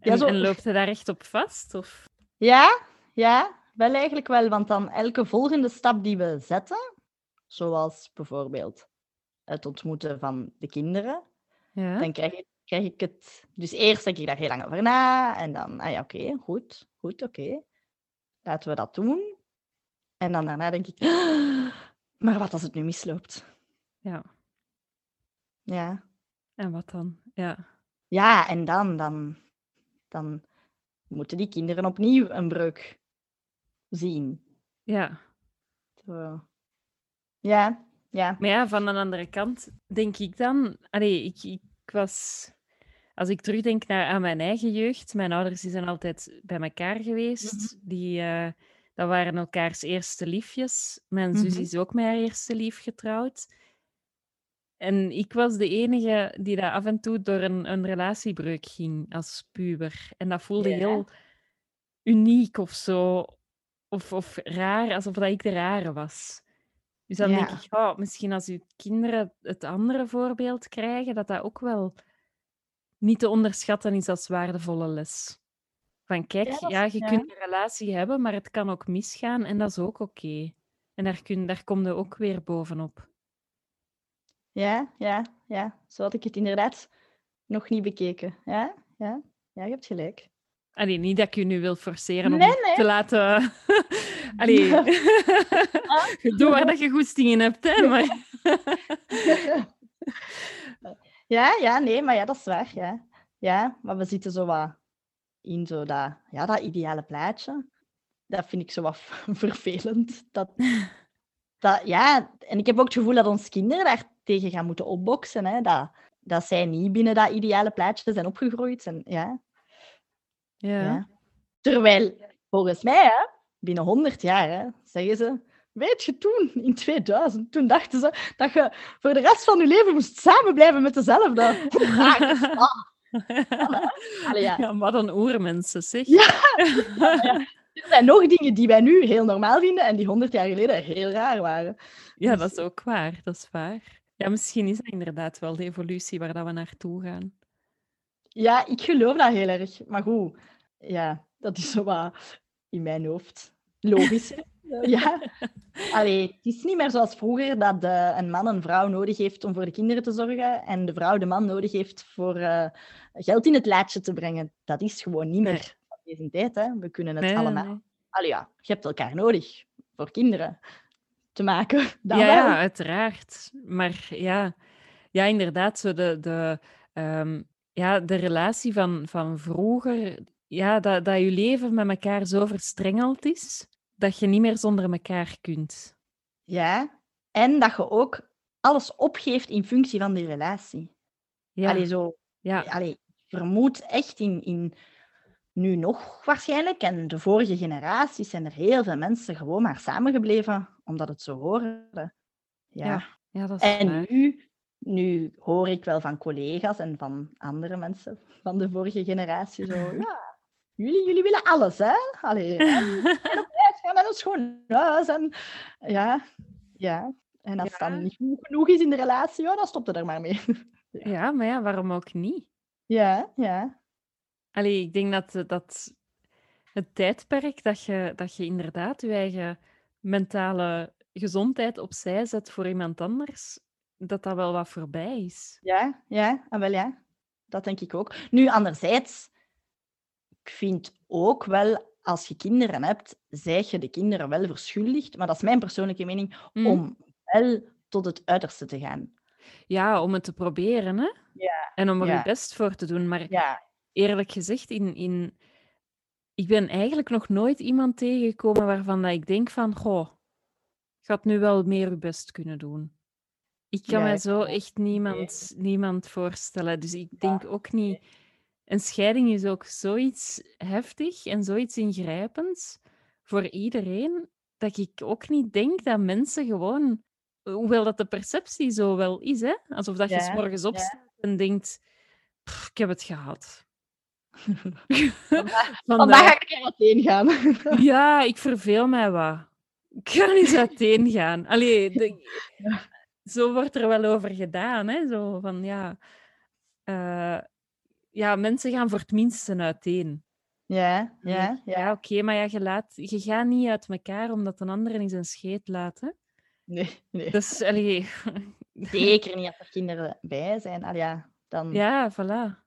Speaker 2: Ja,
Speaker 1: En,
Speaker 2: zo-
Speaker 1: en loopt je daar echt op vast? Of?
Speaker 2: ja, ja, wel eigenlijk wel. Want dan elke volgende stap die we zetten, zoals bijvoorbeeld het ontmoeten van de kinderen,
Speaker 1: Ja.
Speaker 2: dan krijg ik, krijg ik het... Dus eerst denk ik daar heel lang over na. En dan, ah ja, oké, goed, goed, oké. Laten we dat doen. En dan daarna denk ik, *gasps* maar wat als het nu misloopt?
Speaker 1: ja.
Speaker 2: Ja,
Speaker 1: En wat dan? Ja.
Speaker 2: ja en dan, dan, dan moeten die kinderen opnieuw een breuk zien.
Speaker 1: Ja.
Speaker 2: Zo. Ja, ja.
Speaker 1: Maar ja, van de andere kant denk ik dan... Allee, ik, ik was... Als ik terugdenk naar aan mijn eigen jeugd, mijn ouders die zijn altijd bij elkaar geweest. Die, eh, dat waren elkaars eerste liefjes. Mijn zus
Speaker 2: Mhm.
Speaker 1: is ook met haar eerste lief getrouwd. En ik was de enige die dat af en toe door een, een relatiebreuk ging als puber. En dat voelde
Speaker 2: Ja.
Speaker 1: heel uniek of zo. Of, of raar, alsof dat ik de rare was. Dus dan denk ik, oh, misschien als uw kinderen het andere voorbeeld krijgen, dat dat ook wel niet te onderschatten is als waardevolle les. Van kijk,
Speaker 2: Ja,
Speaker 1: je
Speaker 2: ja.
Speaker 1: kunt een relatie hebben, maar het kan ook misgaan en dat is ook oké. En daar, kun, daar kom je ook weer bovenop.
Speaker 2: Ja, ja, ja. Zo had ik het inderdaad nog niet bekeken. Ja, ja. Ja, je hebt gelijk.
Speaker 1: Allee, niet dat ik je nu wil forceren om
Speaker 2: Nee,
Speaker 1: het
Speaker 2: nee.
Speaker 1: te laten... *laughs* Allee, *laughs* doe waar dat je goesting in hebt, hè. Maar... *laughs*
Speaker 2: Ja, ja, nee, maar ja, dat is waar. Ja, ja maar we zitten zo wat in zo dat, ja, dat ideale plaatje. Dat vind ik zo wat *laughs* vervelend. Dat, *laughs* dat, ja, en ik heb ook het gevoel dat onze kinderen daar tegen gaan moeten opboksen. Hè? Dat, dat zij niet binnen dat ideale plaatje zijn opgegroeid. En, ja,
Speaker 1: Ja.
Speaker 2: ja. Terwijl, volgens mij, hè, binnen 100 jaar, hè, zeggen ze... Weet je, toen, in 2000, toen dachten ze dat je voor de rest van je leven moest samen blijven met dezelfde. *laughs* Allee, ja.
Speaker 1: Ja, wat een oermensen, zeg.
Speaker 2: Ja. Er zijn nog dingen die wij nu heel normaal vinden en die 100 jaar geleden heel raar waren.
Speaker 1: Ja,
Speaker 2: Dus-
Speaker 1: dat is ook waar. Dat is waar. Ja, misschien is dat inderdaad wel de evolutie waar dat we naartoe gaan.
Speaker 2: Ja, ik geloof dat heel erg. Maar goed, ja, dat is zo wat in mijn hoofd logisch. Ja. *laughs* Allee, het is niet meer zoals vroeger dat de, een man een vrouw nodig heeft om voor de kinderen te zorgen en de vrouw de man nodig heeft voor eh, geld in het laadje te brengen. Dat is gewoon niet meer
Speaker 1: Nee.
Speaker 2: van deze tijd. Hè. We kunnen het
Speaker 1: Nee,
Speaker 2: allemaal.
Speaker 1: nee.
Speaker 2: Allee, ja, je hebt elkaar nodig voor kinderen te maken. *laughs*
Speaker 1: Ja,
Speaker 2: wel.
Speaker 1: ja, uiteraard. Maar ja, ja inderdaad, zo de, de, ehm, ja, de relatie van, van vroeger, ja, dat, dat je leven met elkaar zo verstrengeld is, dat je niet meer zonder elkaar kunt.
Speaker 2: Ja, en dat je ook alles opgeeft in functie van die relatie.
Speaker 1: Ja,
Speaker 2: Allee, zo,
Speaker 1: ja,
Speaker 2: allee, vermoed echt in, in nu nog waarschijnlijk, en de vorige generaties zijn er heel veel mensen gewoon maar samengebleven omdat het zo hoorde. Ja.
Speaker 1: Ja, ja, dat is
Speaker 2: En
Speaker 1: waar.
Speaker 2: nu, nu hoor ik wel van collega's en van andere mensen van de vorige generatie zo, *laughs* ja, jullie, jullie willen alles, hè? Allee, en *laughs* gaan naar een schoon huis en ja, ja. En als het
Speaker 1: Ja.
Speaker 2: dan niet goed genoeg is in de relatie, ja, dan stopt het er maar mee. *laughs*
Speaker 1: Ja, maar ja, waarom ook niet?
Speaker 2: Ja, ja.
Speaker 1: Allee, ik denk dat, eh, dat het tijdperk dat je, dat je inderdaad je eigen mentale gezondheid opzij zet voor iemand anders, dat dat wel wat voorbij is.
Speaker 2: Ja, ja, ah, wel ja. Dat denk ik ook. Nu, anderzijds, ik vind ook wel, als je kinderen hebt, zeg je de kinderen wel verschuldigd, maar dat is mijn persoonlijke mening,
Speaker 1: Hm?
Speaker 2: om wel tot het uiterste te gaan.
Speaker 1: Ja, om het te proberen, hè?
Speaker 2: Ja,
Speaker 1: En om er
Speaker 2: ja.
Speaker 1: je best voor te doen. Maar
Speaker 2: Ja,
Speaker 1: eerlijk gezegd, in, in... ik ben eigenlijk nog nooit iemand tegengekomen waarvan dat ik denk van, goh, gaat nu wel meer je best kunnen doen. Ik kan mij zo echt niemand, niemand voorstellen. Dus ik denk ook niet... Een scheiding is ook zoiets heftig en zoiets ingrijpends voor iedereen, dat ik ook niet denk dat mensen gewoon... Hoewel dat de perceptie zo wel is, hè? Alsof dat je s morgens
Speaker 2: ja.
Speaker 1: opstaat en denkt... "Pff, ik heb het gehad.
Speaker 2: Vandaag *laughs*
Speaker 1: Vandaag-
Speaker 2: ga ik er uiteen gaan. *laughs*
Speaker 1: Ja, ik verveel mij wat. Ik ga eens uiteen gaan. Allee, de- zo wordt er wel over gedaan, hè? Zo van, ja... eh, ja, mensen gaan voor het minste uiteen.
Speaker 2: Ja, ja,
Speaker 1: Ja,
Speaker 2: ja.
Speaker 1: oké, maar ja, je, laat, je gaat niet uit elkaar omdat een ander in zijn scheet laat, hè?
Speaker 2: Nee, nee.
Speaker 1: Dus, allee... *laughs*
Speaker 2: Zeker niet als er kinderen bij zijn. Al ja, dan...
Speaker 1: Ja, voilà.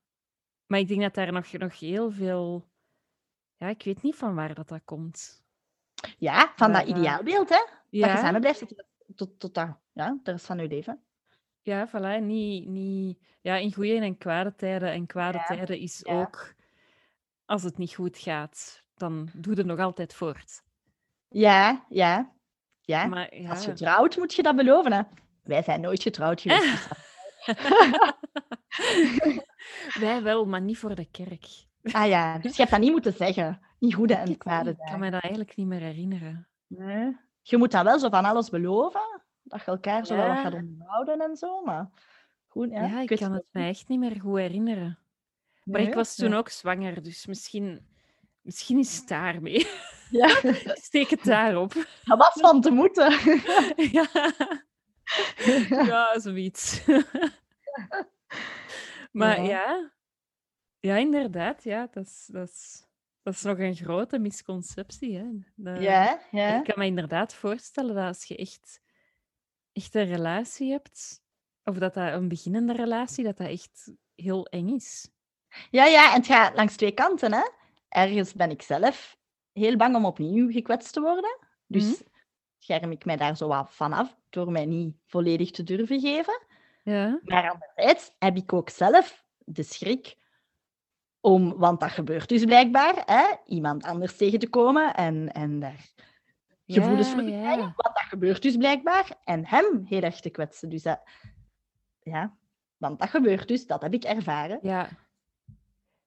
Speaker 1: Maar ik denk dat daar nog, nog heel veel... Ja, ik weet niet van waar dat, dat komt.
Speaker 2: Ja, van dat ideaalbeeld, hè? Dat je samen blijft tot, tot, tot dat, ja, de rest van je leven.
Speaker 1: Ja voilà. Niet, niet... Ja, in goede en kwade tijden. En kwade
Speaker 2: Ja,
Speaker 1: tijden is
Speaker 2: ja.
Speaker 1: ook... Als het niet goed gaat, dan doe je nog altijd voort.
Speaker 2: Ja, ja, ja.
Speaker 1: Maar ja...
Speaker 2: Als je trouwt, moet je dat beloven, hè? Wij zijn nooit getrouwd geweest. dus *laughs*
Speaker 1: Wij wel, maar niet voor de kerk.
Speaker 2: Ah ja, dus je hebt dat niet moeten zeggen. Niet goede en kwade
Speaker 1: Ik kan me dat eigenlijk niet meer herinneren.
Speaker 2: Nee. Je moet dan wel zo van alles beloven, dat je elkaar zo wel wat gaat onderhouden en zo, maar goed, ja.
Speaker 1: Ja, ik kan het mij echt niet meer goed herinneren. Maar
Speaker 2: Nee,
Speaker 1: ik was toen ook zwanger, dus misschien, misschien is het daarmee. *laughs*
Speaker 2: Ja, *laughs*
Speaker 1: Steek het daarop. *laughs*
Speaker 2: dat was van te moeten.
Speaker 1: ja. ja, zoiets. maar
Speaker 2: Ja.
Speaker 1: ja. ja, inderdaad, ja, dat is, dat, is, dat is nog een grote misconceptie. Hè.
Speaker 2: Ja, ja.
Speaker 1: Ik kan me inderdaad voorstellen dat als je echt, echt een relatie hebt, of dat dat een beginnende relatie, dat dat echt heel eng is.
Speaker 2: Ja, ja, en het gaat langs twee kanten, hè. Ergens ben ik zelf heel bang om opnieuw gekwetst te worden. Dus
Speaker 1: Mhm.
Speaker 2: scherm ik mij daar zo wat vanaf door mij niet volledig te durven geven.
Speaker 1: Ja,
Speaker 2: Maar anderzijds heb ik ook zelf de schrik om, want dat gebeurt dus blijkbaar, hè, iemand anders tegen te komen en, en daar gevoelens
Speaker 1: Ja,
Speaker 2: voor
Speaker 1: ja.
Speaker 2: krijgen. Want dat gebeurt dus blijkbaar. En hem heel erg te kwetsen. Dus dat, ja, want dat gebeurt dus, dat heb ik ervaren.
Speaker 1: ja.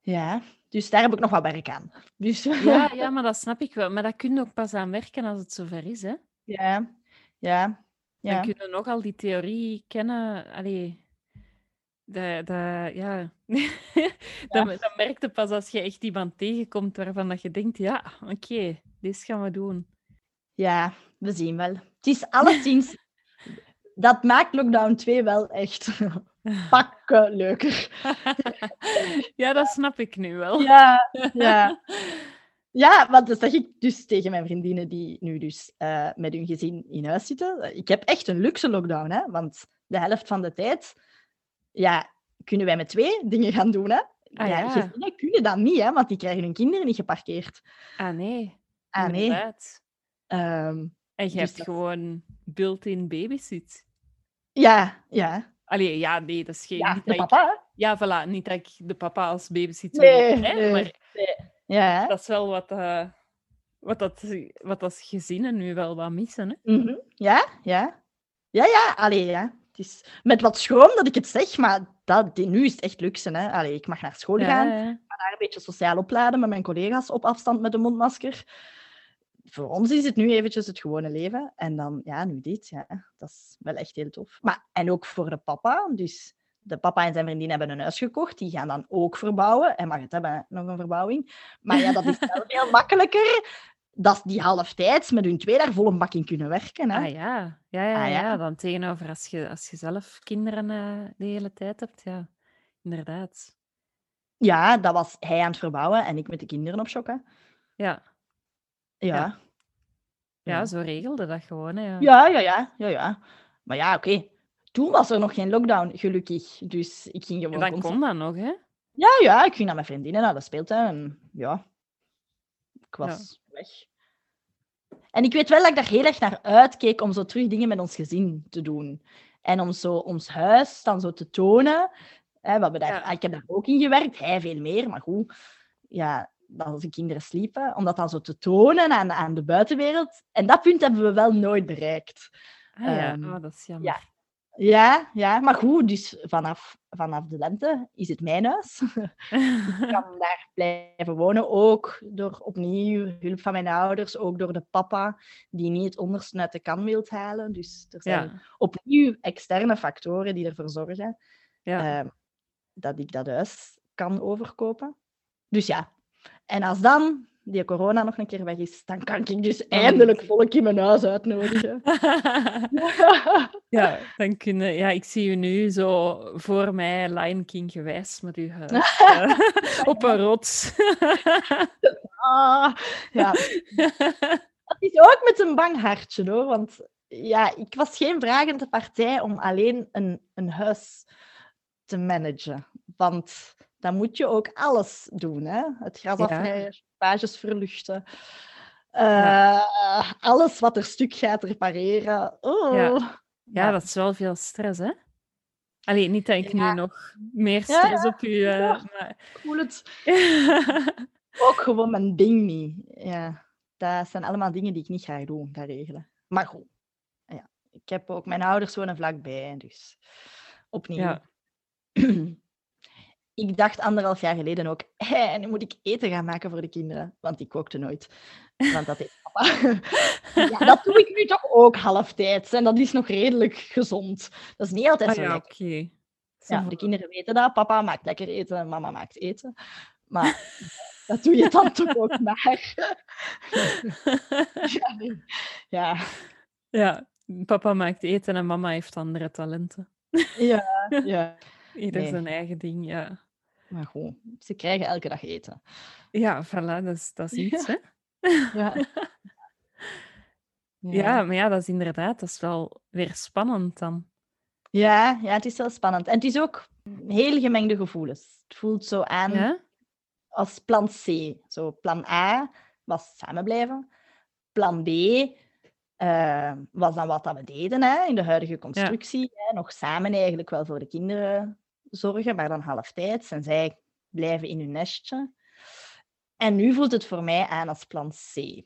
Speaker 2: Ja, dus daar heb ik nog wat werk aan. Dus,
Speaker 1: Ja, *laughs* ja, maar dat snap ik wel. Maar dat kun je ook pas aan werken als het zover is, hè?
Speaker 2: ja, ja,
Speaker 1: Dan
Speaker 2: ja.
Speaker 1: kun je nog al die theorie kennen. Allee, dat, dat, ja. *laughs* dan, dan merk je pas als je echt iemand tegenkomt waarvan dat je denkt, ja, oké, dit gaan we doen.
Speaker 2: Ja, we zien wel. Het is alleszins... *laughs* dat maakt lockdown 2 wel echt *laughs* pakken leuker. *laughs*
Speaker 1: ja, dat snap ik nu wel.
Speaker 2: Ja, ja. Ja, want dat zeg ik dus tegen mijn vriendinnen die nu dus eh, met hun gezin in huis zitten. Ik heb echt een luxe lockdown, hè. Want de helft van de tijd ja, kunnen wij met twee dingen gaan doen, hè.
Speaker 1: Ah,
Speaker 2: ja,
Speaker 1: ja.
Speaker 2: Gezinnen kunnen dat niet, hè, want die krijgen hun kinderen niet geparkeerd.
Speaker 1: Ah, nee.
Speaker 2: Ah, nee.
Speaker 1: inderdaad.
Speaker 2: Ehm,
Speaker 1: En je
Speaker 2: Dus
Speaker 1: hebt
Speaker 2: dat-
Speaker 1: gewoon built-in babysit.
Speaker 2: ja, ja.
Speaker 1: Allee, ja, nee, dat is geen...
Speaker 2: Ja, de
Speaker 1: ik-
Speaker 2: papa,
Speaker 1: ja, voilà. Niet dat ik de papa als babysit
Speaker 2: Nee,
Speaker 1: wil,
Speaker 2: nee.
Speaker 1: maar
Speaker 2: Ja,
Speaker 1: dat is wel wat, eh, wat, dat, wat dat gezinnen nu wel wat missen. Hè?
Speaker 2: Mhm. Ja, ja. Ja, ja, allee, ja. Het is met wat schroom dat ik het zeg, maar dat, nu is het echt luxe. Hè. Allee, ik mag naar school gaan,
Speaker 1: Ja, ja.
Speaker 2: daar een beetje sociaal opladen met mijn collega's op afstand met een mondmasker. Voor ons is het nu eventjes het gewone leven. En dan, ja, nu dit. Ja, dat is wel echt heel tof. Maar, en ook voor de papa. Dus de papa en zijn vriendin hebben een huis gekocht. Die gaan dan ook verbouwen. Hij mag het hebben, nog een verbouwing. Maar ja, dat is wel *laughs* veel makkelijker. Dat die halftijds met hun twee daar vol een bak in kunnen werken. Hè.
Speaker 1: Ah ja, ja, ja,
Speaker 2: Ah, ja.
Speaker 1: ja. dan tegenover als je, als je zelf kinderen eh, de hele tijd hebt. Ja, inderdaad.
Speaker 2: Ja, dat was hij aan het verbouwen en ik met de kinderen op shocken.
Speaker 1: Ja,
Speaker 2: Ja.
Speaker 1: Ja. zo regelde dat gewoon. Hè, ja.
Speaker 2: Ja, ja, ja, ja. Maar ja, oké. Toen was er nog geen lockdown, gelukkig. Dus ik ging
Speaker 1: En
Speaker 2: gewoon
Speaker 1: dan
Speaker 2: constant-
Speaker 1: kon dat nog, hè?
Speaker 2: Ja, ja, ik ging naar mijn vriendinnen naar de speeltuin en ja, ik was weg. En ik weet wel dat ik daar heel erg naar uitkeek om zo terug dingen met ons gezin te doen. En om zo ons huis dan zo te tonen. Hè, we hebben daar,
Speaker 1: Ja.
Speaker 2: Ik heb daar ook in gewerkt, hij veel meer, maar goed. Ja, dat de kinderen sliepen, om dat dan zo te tonen aan, aan de buitenwereld. En dat punt hebben we wel nooit bereikt.
Speaker 1: Ah ja,
Speaker 2: Ehm,
Speaker 1: oh, dat is jammer.
Speaker 2: Ja, ja, maar goed, dus vanaf, vanaf de lente is het mijn huis. *laughs* Ik kan daar blijven wonen, ook door opnieuw hulp van mijn ouders, ook door de papa, die niet het onderste uit de kan wil halen. Dus er zijn
Speaker 1: Ja,
Speaker 2: opnieuw externe factoren die ervoor zorgen
Speaker 1: ja.
Speaker 2: ehm, dat ik dat huis kan overkopen. Dus ja, en als dan die corona nog een keer weg is, dan kan ik dus eindelijk volk in mijn huis uitnodigen. *laughs* *laughs*
Speaker 1: ja, dan kunnen... Ja, ik zie u nu zo voor mij Lion King gewijs met uw huis. eh, *laughs* op een rots.
Speaker 2: Ah, ja, dat is ook met een bang hartje hoor. Want ja, ik was geen vragende partij om alleen een, een huis te managen. Want dan moet je ook alles doen. Hè? Het gras afrijden, pages verluchten.
Speaker 1: Ja.
Speaker 2: eh, alles wat er stuk gaat repareren. Oh.
Speaker 1: Ja. Dat is wel veel stress, hè? Allee, niet dat ik
Speaker 2: Ja.
Speaker 1: nu nog meer stress op u... eh,
Speaker 2: Ja.
Speaker 1: maar...
Speaker 2: Ik voel het *laughs* ook gewoon mijn ding niet. Ja, dat zijn allemaal dingen die ik niet ga doen, dat regelen. Maar goed, ja. ik heb ook mijn ouders wonen vlakbij, dus opnieuw. *clears throat* Ik dacht anderhalf jaar geleden ook, hé, nu moet ik eten gaan maken voor de kinderen, want ik kookte nooit. Want dat deed papa. *laughs* ja, dat doe ik nu toch ook halftijds en dat is nog redelijk gezond. Dat is niet altijd
Speaker 1: Ah
Speaker 2: zo
Speaker 1: ja,
Speaker 2: lekker.
Speaker 1: oké.
Speaker 2: Ja, de kinderen weten dat. Papa maakt lekker eten, mama maakt eten. Maar *laughs* dat doe je dan toch ook maar. *laughs* ja, nee. ja,
Speaker 1: Ja, papa maakt eten en mama heeft andere talenten.
Speaker 2: ja, ja.
Speaker 1: Ieder
Speaker 2: Nee.
Speaker 1: zijn eigen ding, ja.
Speaker 2: Maar goed, ze krijgen elke dag eten.
Speaker 1: Ja, voilà, dat is, dat is *laughs* iets, hè? *laughs*
Speaker 2: Ja.
Speaker 1: Ja, maar ja, dat is inderdaad, dat is wel weer spannend dan.
Speaker 2: Ja, ja, het is wel spannend. En het is ook heel gemengde gevoelens. Het voelt zo aan
Speaker 1: Ja?
Speaker 2: als plan C. Zo, plan A was samen blijven. Plan B eh, was dan wat dat we deden hè, in de huidige constructie. Hè, nog samen eigenlijk wel voor de kinderen zorgen, maar dan halftijds. En zij blijven in hun nestje. En nu voelt het voor mij aan als plan C.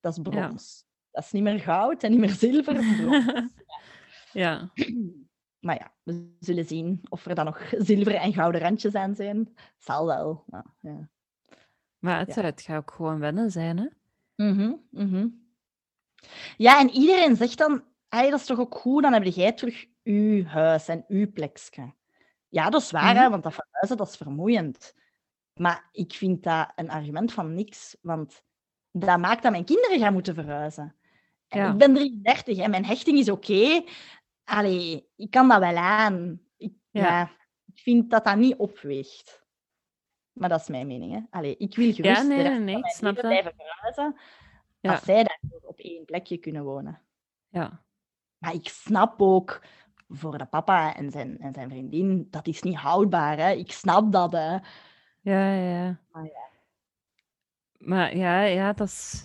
Speaker 2: Dat is brons. Dat is niet meer goud en niet meer zilver. brons. *laughs*
Speaker 1: ja. *clears throat*
Speaker 2: Maar ja, we zullen zien of er dan nog zilveren en gouden randjes aan zijn. Zal wel. Nou, ja.
Speaker 1: Maar het,
Speaker 2: Ja.
Speaker 1: het gaat ook gewoon wennen zijn, hè?
Speaker 2: Mhm, mhm. Ja, en iedereen zegt dan, hey, dat is toch ook goed, dan heb jij terug uw huis en uw plekje. Ja, dat is waar, hè,
Speaker 1: Mhm.
Speaker 2: want dat verhuizen, dat is vermoeiend. Maar ik vind dat een argument van niks, want dat maakt dat mijn kinderen gaan moeten verhuizen. En
Speaker 1: Ja.
Speaker 2: Ik ben 33 en mijn hechting is oké. Allee, ik kan dat wel aan. Ik,
Speaker 1: Ja.
Speaker 2: ja. ik vind dat dat niet opweegt. Maar dat is mijn mening. Hè. Allee, ik wil gerust
Speaker 1: nee,
Speaker 2: rest
Speaker 1: nee, ik snap dat.
Speaker 2: blijven verhuizen
Speaker 1: Ja.
Speaker 2: als zij daarvoor op één plekje kunnen wonen.
Speaker 1: Ja.
Speaker 2: Maar ik snap ook voor de papa en zijn, en zijn vriendin, dat is niet houdbaar. Hè. Ik snap dat. Hè.
Speaker 1: Ja, ja.
Speaker 2: Maar ja.
Speaker 1: Maar ja, ja, dat is...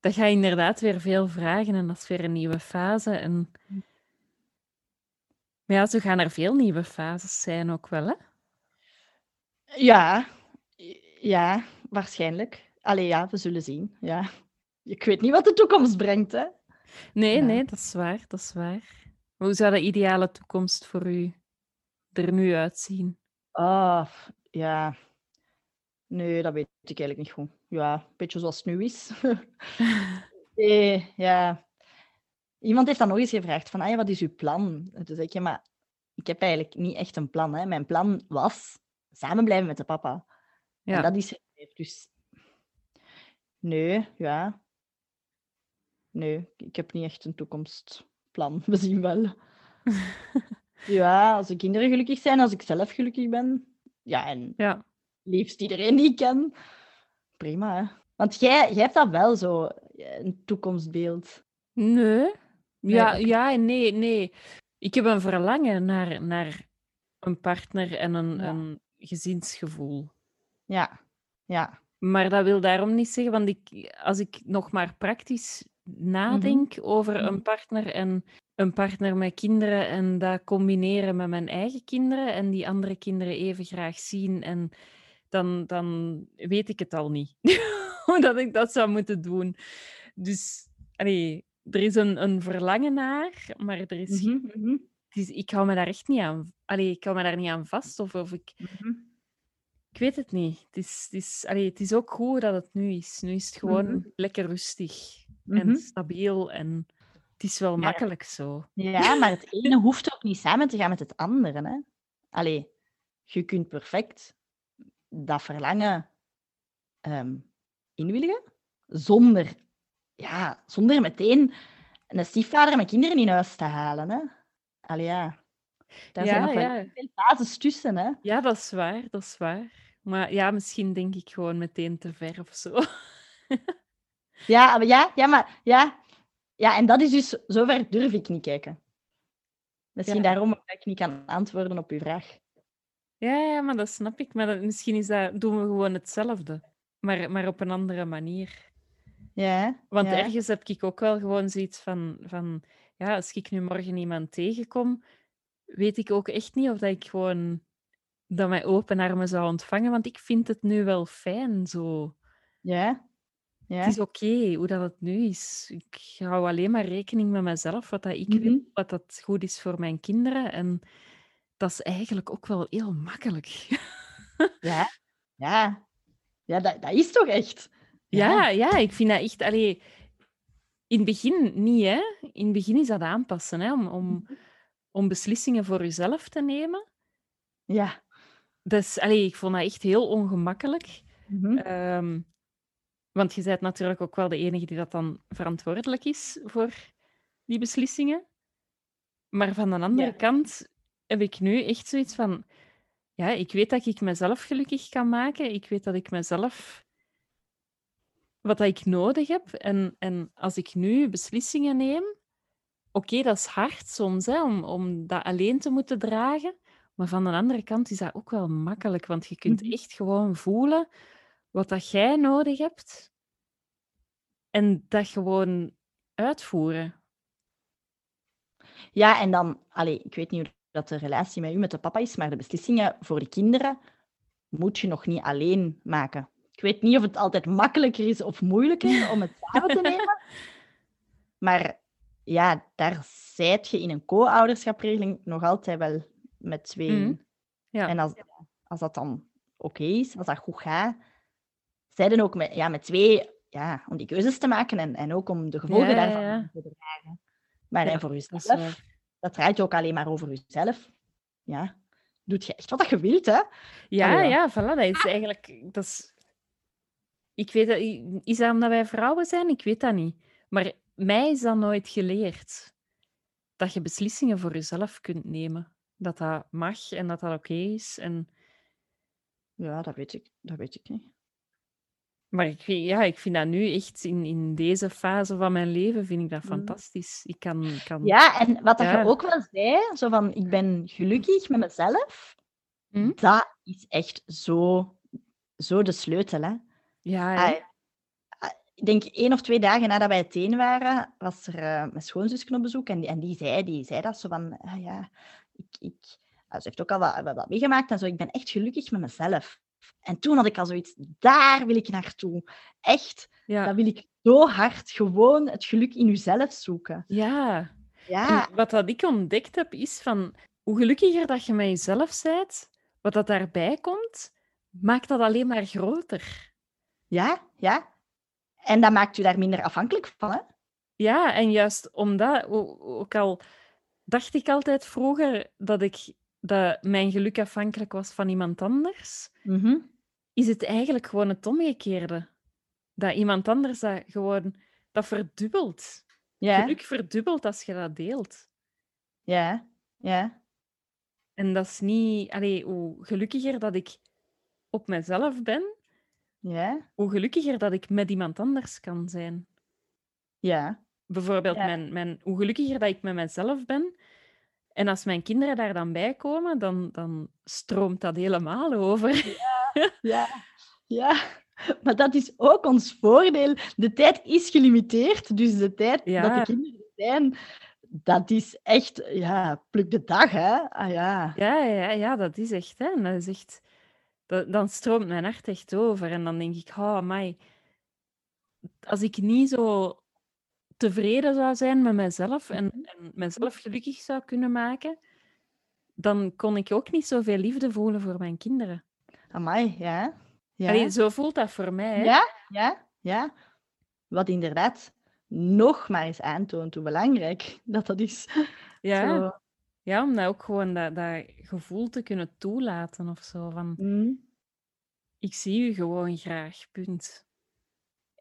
Speaker 1: Dat gaat inderdaad weer veel vragen en dat is weer een nieuwe fase. En... Maar ja, zo gaan er veel nieuwe fases zijn ook wel, hè?
Speaker 2: Ja, ja, waarschijnlijk. Allee, ja, we zullen zien. Ja. Ik weet niet wat de toekomst brengt. Hè.
Speaker 1: Nee,
Speaker 2: Ja.
Speaker 1: nee, dat is waar, dat is waar. Hoe zou de ideale toekomst voor u er nu uitzien?
Speaker 2: Ah, ja. Nee, dat weet ik eigenlijk niet goed. Ja, een beetje zoals het nu is. *laughs* nee, ja. Iemand heeft dan nog eens gevraagd van, ah, ja, wat is uw plan? En toen zei ik, ja, maar ik heb eigenlijk niet echt een plan. Hè. Mijn plan was samen blijven met de papa.
Speaker 1: Ja.
Speaker 2: En dat is er. Dus nee, ja. Nee, ik heb niet echt een toekomstplan. *laughs* We zien wel. ja, als de kinderen gelukkig zijn, als ik zelf gelukkig ben. Ja, en
Speaker 1: Ja.
Speaker 2: liefst iedereen die ik ken. Prima, hè. Want jij, jij hebt dat wel zo, een toekomstbeeld.
Speaker 1: Nee. Ja, ja en nee, nee. Ik heb een verlangen naar, naar een partner en een,
Speaker 2: Ja.
Speaker 1: een gezinsgevoel.
Speaker 2: Ja, ja.
Speaker 1: Maar dat wil daarom niet zeggen, want ik, als ik nog maar praktisch nadenk over
Speaker 2: Mhm.
Speaker 1: een partner en een partner met kinderen en dat combineren met mijn eigen kinderen en die andere kinderen even graag zien en dan, dan weet ik het al niet. *laughs* Hoe dat ik dat zou moeten doen. Dus allee, er is een, een verlangen naar, maar er is,
Speaker 2: Mhm, mhm,
Speaker 1: is, ik hou me daar echt niet aan. Allee, ik hou me daar niet aan vast. Of, of ik,
Speaker 2: mhm,
Speaker 1: ik weet het niet. Het is, het, is, allee, het is ook goed dat het nu is. Nu is het gewoon
Speaker 2: mhm,
Speaker 1: lekker rustig
Speaker 2: mhm.
Speaker 1: en stabiel. En het is wel makkelijk zo.
Speaker 2: ja, maar het ene *laughs* hoeft ook niet samen te gaan met het andere. Hè? Allee, je kunt perfect dat verlangen ehm, inwilligen zonder, ja, zonder meteen een stiefvader met kinderen in huis te halen. Hè? Allee, ja. Daar zijn
Speaker 1: Ja,
Speaker 2: nog wel
Speaker 1: ja.
Speaker 2: veel fases tussen. Hè?
Speaker 1: Ja, dat is waar. Dat is waar. Maar ja, misschien denk ik gewoon meteen te ver of zo. *laughs*
Speaker 2: Ja, maar ja, ja, maar ja. Ja, en dat is dus, zover durf ik niet kijken. Misschien
Speaker 1: Ja.
Speaker 2: daarom dat ik niet kan antwoorden op uw vraag.
Speaker 1: Ja, ja, maar dat snap ik. Maar dat, misschien is dat, doen we gewoon hetzelfde, maar, maar op een andere manier.
Speaker 2: Ja,
Speaker 1: Want
Speaker 2: ja.
Speaker 1: ergens heb ik ook wel gewoon zoiets van, van ja, als ik nu morgen iemand tegenkom, weet ik ook echt niet of dat ik gewoon dat mij open armen zou ontvangen, want ik vind het nu wel fijn zo.
Speaker 2: Ja,
Speaker 1: Het
Speaker 2: ja.
Speaker 1: is oké hoe dat het nu is. Ik hou alleen maar rekening met mezelf, wat dat ik wil,
Speaker 2: Mhm.
Speaker 1: wat dat goed is voor mijn kinderen. En dat is eigenlijk ook wel heel makkelijk. *laughs*
Speaker 2: Ja, ja. Ja, dat, dat is toch echt?
Speaker 1: Ja, ja, ik vind dat echt. Allee, in het begin niet, hè? In het begin is dat aanpassen, hè? Om, om, om beslissingen voor jezelf te nemen.
Speaker 2: Ja.
Speaker 1: Dus, allee, ik vond dat echt heel ongemakkelijk.
Speaker 2: Mhm.
Speaker 1: Ehm, want je bent natuurlijk ook wel de enige die dat dan verantwoordelijk is voor die beslissingen. Maar van de andere
Speaker 2: Ja.
Speaker 1: kant heb ik nu echt zoiets van... Ja, ik weet dat ik mezelf gelukkig kan maken. Ik weet dat ik mezelf... Wat dat ik nodig heb. En, en als ik nu beslissingen neem... Oké, dat is hard soms, hè, om, om dat alleen te moeten dragen. Maar van de andere kant is dat ook wel makkelijk. Want je kunt
Speaker 2: Mhm.
Speaker 1: echt gewoon voelen wat dat jij nodig hebt. En dat gewoon uitvoeren.
Speaker 2: Ja, en dan, allee, ik weet niet hoe dat de relatie met u met de papa is, maar de beslissingen voor de kinderen moet je nog niet alleen maken. Ik weet niet of het altijd makkelijker is of moeilijker om het *laughs* samen te nemen. Maar ja, daar zijt je in een co-ouderschapregeling nog altijd wel met tweeën.
Speaker 1: Mhm. Ja.
Speaker 2: En als, als dat dan oké is, als dat goed gaat, zij dan ook met, ja, met twee ja, om die keuzes te maken en, en ook om de gevolgen
Speaker 1: Ja,
Speaker 2: daarvan
Speaker 1: ja.
Speaker 2: te dragen. Maar en voor
Speaker 1: dat is
Speaker 2: jezelf,
Speaker 1: waar.
Speaker 2: dat draait ook alleen maar over jezelf. Ja, doet je echt wat je wilt, hè?
Speaker 1: Ja,
Speaker 2: Allee,
Speaker 1: ja, voilà. Dat is eigenlijk... Dat is... Ik weet dat... Is dat omdat wij vrouwen zijn? Ik weet dat niet. Maar mij is dat nooit geleerd. Dat je beslissingen voor jezelf kunt nemen. Dat dat mag en dat dat oké is. En...
Speaker 2: Ja, dat weet ik, dat weet ik niet.
Speaker 1: Maar ik, vind- ja, ik vind dat nu echt in, in deze fase van mijn leven vind ik dat
Speaker 2: Mm.
Speaker 1: fantastisch. Ik kan... kan...
Speaker 2: Ja, en wat
Speaker 1: Ja.
Speaker 2: je ook wel zei, zo van ik ben gelukkig met mezelf,
Speaker 1: Hm?
Speaker 2: dat is echt zo, zo de sleutel, hè?
Speaker 1: Ja,
Speaker 2: ah, ik denk één of twee dagen nadat wij uiteen waren, was er eh, mijn schoonzusje op bezoek en die, en die, zei, die zei dat zo van, ah, ja, ik, ik, ah, ze heeft ook al wat, wat, wat meegemaakt en zo, ik ben echt gelukkig met mezelf. En toen had ik al zoiets, daar wil ik naartoe. Echt,
Speaker 1: ja.
Speaker 2: dat wil ik zo hard gewoon het geluk in jezelf zoeken.
Speaker 1: ja.
Speaker 2: Ja,
Speaker 1: En wat dat ik ontdekt heb, is van hoe gelukkiger dat je met jezelf bent, wat dat daarbij komt, maakt dat alleen maar groter.
Speaker 2: ja, ja. En dat maakt u daar minder afhankelijk van, hè?
Speaker 1: Ja, en juist omdat, ook al dacht ik altijd vroeger dat, ik, dat mijn geluk afhankelijk was van iemand anders,
Speaker 2: Mhm.
Speaker 1: is het eigenlijk gewoon het omgekeerde. Dat iemand anders dat gewoon, dat verdubbelt.
Speaker 2: Ja,
Speaker 1: Geluk verdubbelt als je dat deelt.
Speaker 2: ja, ja.
Speaker 1: En dat is niet, allee, hoe gelukkiger dat ik op mezelf ben,
Speaker 2: Ja,
Speaker 1: hoe gelukkiger dat ik met iemand anders kan zijn.
Speaker 2: ja,
Speaker 1: Bijvoorbeeld,
Speaker 2: Ja.
Speaker 1: mijn, mijn, hoe gelukkiger dat ik met mezelf ben. En als mijn kinderen daar dan bij komen, dan, dan stroomt dat helemaal over. *laughs*
Speaker 2: ja, ja. Maar dat is ook ons voordeel. De tijd is gelimiteerd, dus de tijd
Speaker 1: Ja.
Speaker 2: dat de kinderen er zijn, dat is echt, ja, pluk de dag, hè? Ah ja.
Speaker 1: Ja, ja, ja, dat is echt, hè. Dat is echt... dat- dan stroomt mijn hart echt over. En dan denk ik, oh, amai. Als ik niet zo tevreden zou zijn met mezelf en, en mezelf gelukkig zou kunnen maken, dan kon ik ook niet zoveel liefde voelen voor mijn kinderen.
Speaker 2: Amai, ja. Ja.
Speaker 1: Allee, zo voelt dat voor mij, hè.
Speaker 2: ja, ja, ja. Wat inderdaad nog maar eens aantoont hoe belangrijk *laughs* dat dat is.
Speaker 1: Ja,
Speaker 2: Zo.
Speaker 1: ja om dat ook gewoon dat, dat gevoel te kunnen toelaten of zo. Van,
Speaker 2: Mm.
Speaker 1: ik zie u gewoon graag, punt.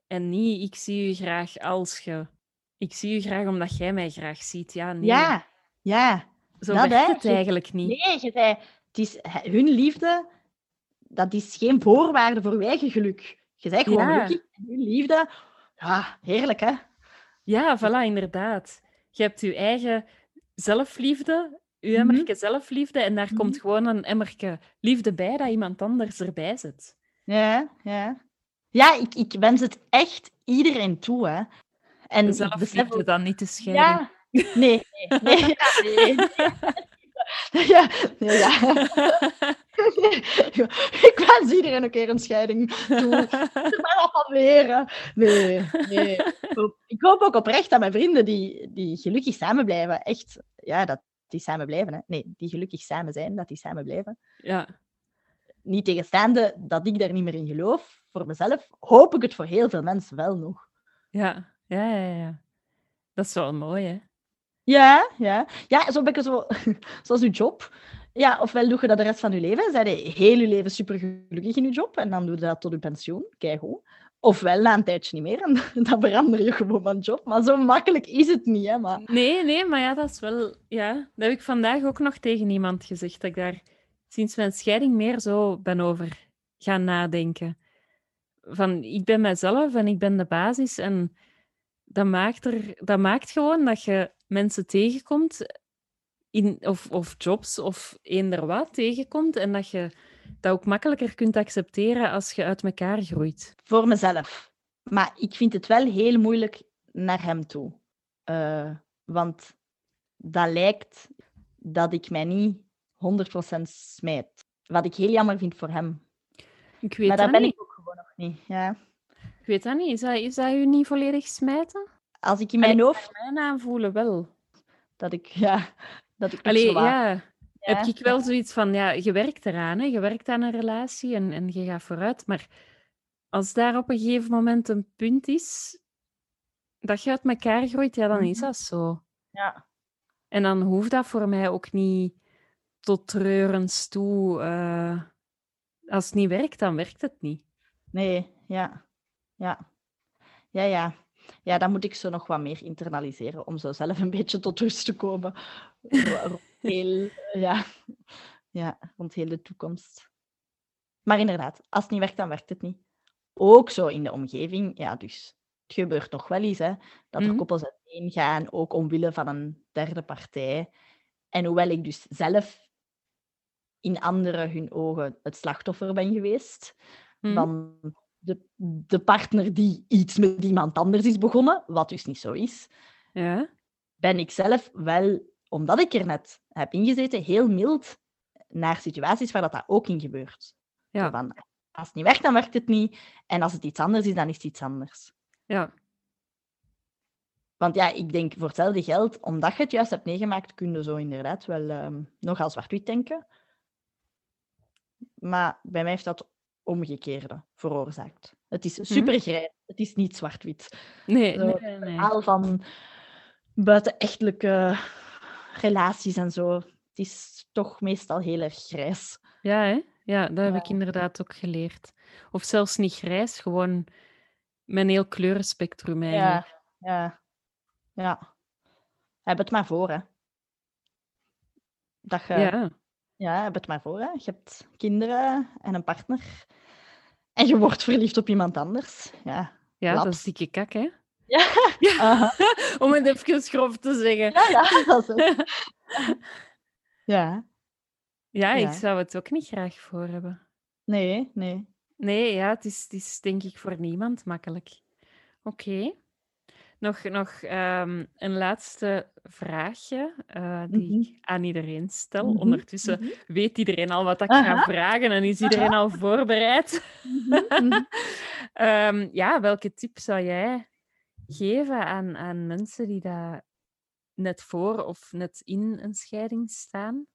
Speaker 1: En niet, ik zie u graag als je. Ik zie u graag omdat jij mij graag ziet. Ja, nee.
Speaker 2: Ja, ja.
Speaker 1: Zo
Speaker 2: dat,
Speaker 1: werkt het
Speaker 2: Je-
Speaker 1: eigenlijk niet.
Speaker 2: Nee, je zei, het is, hun liefde, dat is geen voorwaarde voor eigen geluk. Je bent gewoon
Speaker 1: Ja.
Speaker 2: gelukkig en hun liefde, ja, heerlijk hè.
Speaker 1: Ja, voilà, inderdaad. Je hebt je eigen zelfliefde, je
Speaker 2: Mhm.
Speaker 1: emmerke zelfliefde, en daar
Speaker 2: Mhm.
Speaker 1: komt gewoon een emmerke liefde bij dat iemand anders erbij zet.
Speaker 2: Ja, ja. Ja, ik, ik wens het echt iedereen toe hè. En ik besef
Speaker 1: dan niet te scheiden.
Speaker 2: Ja, nee, nee, nee, *laughs* *laughs* ja, nee. Ja, nee, *laughs* ja. Ik wens iedereen een keer een scheiding toe. Maar wat van leren. Nee, nee. Ik hoop ook oprecht dat mijn vrienden die, die gelukkig samen blijven, echt, ja, dat die samen blijven. Hè. Nee, die gelukkig samen zijn, dat die samen blijven.
Speaker 1: Ja,
Speaker 2: Niet tegenstaande dat ik daar niet meer in geloof, voor mezelf, hoop ik het voor heel veel mensen wel nog.
Speaker 1: ja, ja, ja, ja. Dat is wel mooi, hè?
Speaker 2: Ja, ja. Ja, zo ben ik zo, *laughs* zoals uw job. Ja, ofwel doe je dat de rest van je leven, zijn je heel je leven super gelukkig in je job en dan doe je dat tot je pensioen, keigoed. Ofwel na een tijdje niet meer en *laughs* dan verander je gewoon van job. Maar zo makkelijk is het niet, hè. Maar...
Speaker 1: Nee, nee, maar ja, dat is wel... Ja, dat heb ik vandaag ook nog tegen iemand gezegd, dat ik daar sinds mijn scheiding meer zo ben over gaan nadenken. Van, ik ben mijzelf en ik ben de basis en dat maakt, er, dat maakt gewoon dat je mensen tegenkomt, in, of, of jobs of eender wat tegenkomt, en dat je dat ook makkelijker kunt accepteren als je uit elkaar groeit.
Speaker 2: Voor mezelf. Maar ik vind het wel heel moeilijk naar hem toe. Eh, want dat lijkt dat ik mij niet 100% smijt. Wat ik heel jammer vind voor hem.
Speaker 1: Ik weet
Speaker 2: maar
Speaker 1: dat
Speaker 2: ben
Speaker 1: niet.
Speaker 2: ik ook gewoon nog niet. Ja.
Speaker 1: Ik weet dat niet. Is dat, is dat je niet volledig smijten?
Speaker 2: Als ik in mijn hoofd...
Speaker 1: Mijn aanvoelen wel.
Speaker 2: Dat ik... Ja, dat ik
Speaker 1: Allee, ja,
Speaker 2: Ja,
Speaker 1: heb ik wel zoiets van, ja, je werkt eraan, hè? je werkt aan een relatie en, en je gaat vooruit. Maar als daar op een gegeven moment een punt is dat je uit elkaar groeit, ja, dan is
Speaker 2: Mhm.
Speaker 1: dat zo.
Speaker 2: Ja.
Speaker 1: En dan hoeft dat voor mij ook niet tot treurens toe. eh, als het niet werkt, dan werkt het niet.
Speaker 2: Nee, ja. Ja. Ja, ja. Ja, dan moet ik zo nog wat meer internaliseren om zo zelf een beetje tot rust te komen. Ro- *laughs* rond heel, ja. Ja, rond heel de toekomst. Maar inderdaad, als het niet werkt, dan werkt het niet. Ook zo in de omgeving, ja, dus het gebeurt nog wel eens, hè, dat er
Speaker 1: Mhm.
Speaker 2: koppels uiteen gaan, ook omwille van een derde partij. En hoewel ik dus zelf in anderen hun ogen het slachtoffer ben geweest,
Speaker 1: Mhm.
Speaker 2: van de, de partner die iets met iemand anders is begonnen, wat dus niet zo is,
Speaker 1: Ja,
Speaker 2: ben ik zelf wel, omdat ik er net heb ingezeten, heel mild naar situaties waar dat, dat ook in gebeurt.
Speaker 1: Ja,
Speaker 2: van, als het niet werkt, dan werkt het niet. En als het iets anders is, dan is het iets anders.
Speaker 1: ja.
Speaker 2: Want ja, ik denk voor hetzelfde geld, omdat je het juist hebt meegemaakt, kun je zo inderdaad wel ehm, nogal zwart-wit denken. Maar bij mij heeft dat omgekeerde veroorzaakt. Het is super grijs, het is niet zwart-wit.
Speaker 1: Nee,
Speaker 2: Zo,
Speaker 1: nee, nee, nee.
Speaker 2: verhaal van buitenechtelijke relaties en zo. Het is toch meestal heel erg grijs.
Speaker 1: Ja, hè? Ja, dat heb
Speaker 2: Ja.
Speaker 1: ik inderdaad ook geleerd. Of zelfs niet grijs, gewoon een heel kleurenspectrum eigenlijk.
Speaker 2: Ja, ja, ja. Heb het maar voor, hè. Dat je, ja.
Speaker 1: Ja,
Speaker 2: heb het maar voor, hè. Je hebt kinderen en een partner. En je wordt verliefd op iemand anders. Ja.
Speaker 1: ja dat is dikke kak, hè? *laughs*
Speaker 2: Aha. *laughs*
Speaker 1: Om het even grof te zeggen.
Speaker 2: Ja, ja, *laughs* dat is het. Ja.
Speaker 1: Ja, ik
Speaker 2: Ja.
Speaker 1: zou het ook niet graag voor hebben.
Speaker 2: Nee, nee.
Speaker 1: Nee, ja, het is, het is denk ik voor niemand makkelijk. Oké. Nog, nog ehm, een laatste vraagje uh, die
Speaker 2: Mhm.
Speaker 1: ik aan iedereen stel.
Speaker 2: Mhm,
Speaker 1: Ondertussen
Speaker 2: mhm.
Speaker 1: weet iedereen al wat ik
Speaker 2: Aha.
Speaker 1: ga vragen en is iedereen al voorbereid. *laughs* Ehm, ja, welke tip zou jij geven aan, aan mensen die daar net voor of net in een scheiding staan?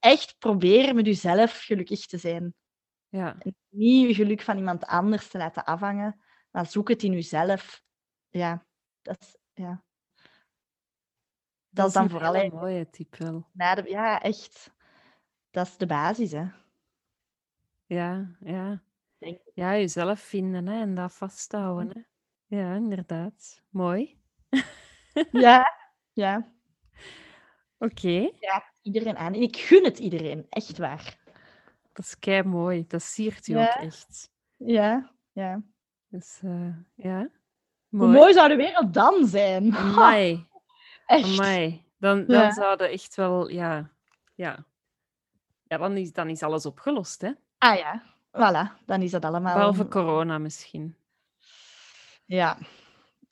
Speaker 2: Echt proberen met jezelf gelukkig te zijn.
Speaker 1: Ja,
Speaker 2: En niet je geluk van iemand anders te laten afhangen, maar zoek het in jezelf. Ja, dat is, ja. Dat is dan
Speaker 1: een
Speaker 2: vooral eigenlijk
Speaker 1: mooie tip wel.
Speaker 2: na de, ja, echt. Dat is de basis, hè.
Speaker 1: Ja, ja. Ja, jezelf vinden hè, en dat vasthouden. Hè. Ja, inderdaad. Mooi. *laughs*
Speaker 2: Ja, ja.
Speaker 1: Oké,
Speaker 2: Ja, iedereen aan. En ik gun het iedereen, echt waar.
Speaker 1: dat is kei mooi. Dat siert je
Speaker 2: Ja.
Speaker 1: ook echt.
Speaker 2: Ja, ja.
Speaker 1: Dus eh, ja,
Speaker 2: Hoe
Speaker 1: mooi.
Speaker 2: mooi zou de wereld dan zijn?
Speaker 1: Amai,
Speaker 2: Echt.
Speaker 1: amai. Dan, dan
Speaker 2: Ja.
Speaker 1: zouden echt wel, ja, ja. Ja, dan is, dan is alles opgelost, hè.
Speaker 2: Ah ja, voilà. Dan is dat allemaal...
Speaker 1: Behalve corona misschien.
Speaker 2: Ja,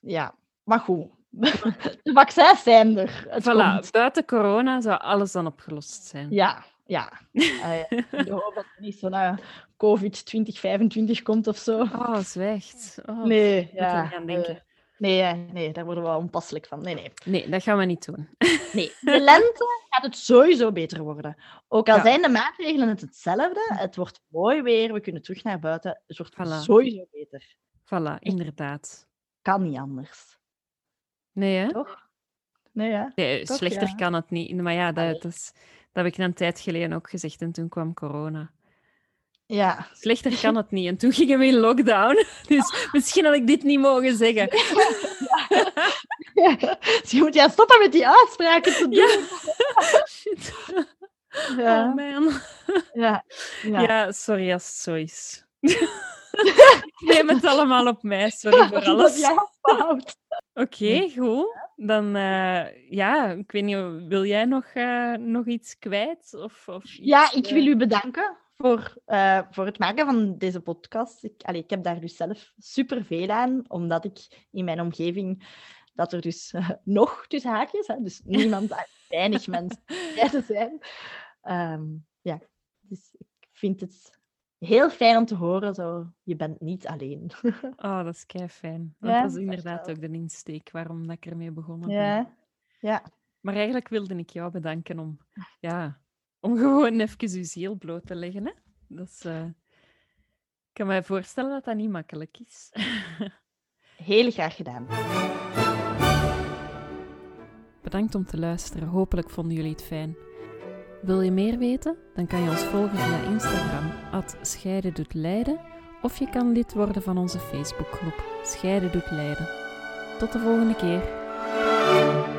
Speaker 2: ja. Maar goed. *laughs* De vaccins zijn er. Het
Speaker 1: Voilà,
Speaker 2: komt.
Speaker 1: buiten corona zou alles dan opgelost zijn.
Speaker 2: Ja, ja. *laughs* Ja. Ik hoop dat er niet zo'n eh, COVID 2025 komt of zo.
Speaker 1: Oh, zwijgt. Oh,
Speaker 2: Nee, ja.
Speaker 1: denken.
Speaker 2: eh, nee, nee, daar worden we wel onpasselijk van. Nee, nee.
Speaker 1: Nee, dat gaan we niet doen.
Speaker 2: Nee, *laughs* de lente gaat het sowieso beter worden. Ook al
Speaker 1: Ja.
Speaker 2: zijn de maatregelen het hetzelfde, het wordt mooi weer, we kunnen terug naar buiten. Het wordt
Speaker 1: Voilà.
Speaker 2: sowieso beter.
Speaker 1: Voilà, inderdaad.
Speaker 2: Kan niet anders.
Speaker 1: Nee, hè?
Speaker 2: Toch? Nee, ja.
Speaker 1: Nee,
Speaker 2: Toch,
Speaker 1: slechter
Speaker 2: ja.
Speaker 1: kan het niet. Maar ja, dat, dat, is, dat heb ik een tijd geleden ook gezegd en toen kwam corona.
Speaker 2: Ja.
Speaker 1: Slechter kan het niet. En toen gingen we in lockdown. *laughs* Dus misschien had ik dit niet mogen zeggen. *laughs*
Speaker 2: Dus je moet ja stoppen met die uitspraken te doen.
Speaker 1: Ja. *laughs* Shit.
Speaker 2: Ja.
Speaker 1: Oh man.
Speaker 2: Ja.
Speaker 1: Ja.
Speaker 2: Ja.
Speaker 1: sorry als het zo is. ik neem het allemaal op mij. Sorry voor alles.
Speaker 2: fout.
Speaker 1: Oké, goed. Dan, eh, ja, ik weet niet, wil jij nog, eh, nog iets kwijt? Of, of
Speaker 2: Ja, ik
Speaker 1: eh,
Speaker 2: wil u bedanken voor, eh, voor het maken van deze podcast. Ik, allee, ik heb daar dus zelf superveel aan, omdat ik in mijn omgeving dat er dus eh, nog tussen haakjes, hè, dus niemand, *laughs* weinig mensen er zijn. Ehm, ja, dus ik vind het heel fijn om te horen, zo, je bent niet alleen. *laughs*
Speaker 1: Oh, dat is kei fijn. Want
Speaker 2: Ja,
Speaker 1: dat is inderdaad ook de insteek waarom dat ik ermee begonnen ben.
Speaker 2: Ja, ja.
Speaker 1: Maar eigenlijk wilde ik jou bedanken om, ja, om gewoon even je ziel bloot te leggen. Hè? Dat is, eh, ik kan me voorstellen dat dat niet makkelijk is. *laughs*
Speaker 2: heel graag gedaan.
Speaker 1: Bedankt om te luisteren. Hopelijk vonden jullie het fijn. Wil je meer weten? Dan kan je ons volgen via Instagram, at Scheiden doet Leiden, of je kan lid worden van onze Facebookgroep Scheiden doet Leiden. Tot de volgende keer.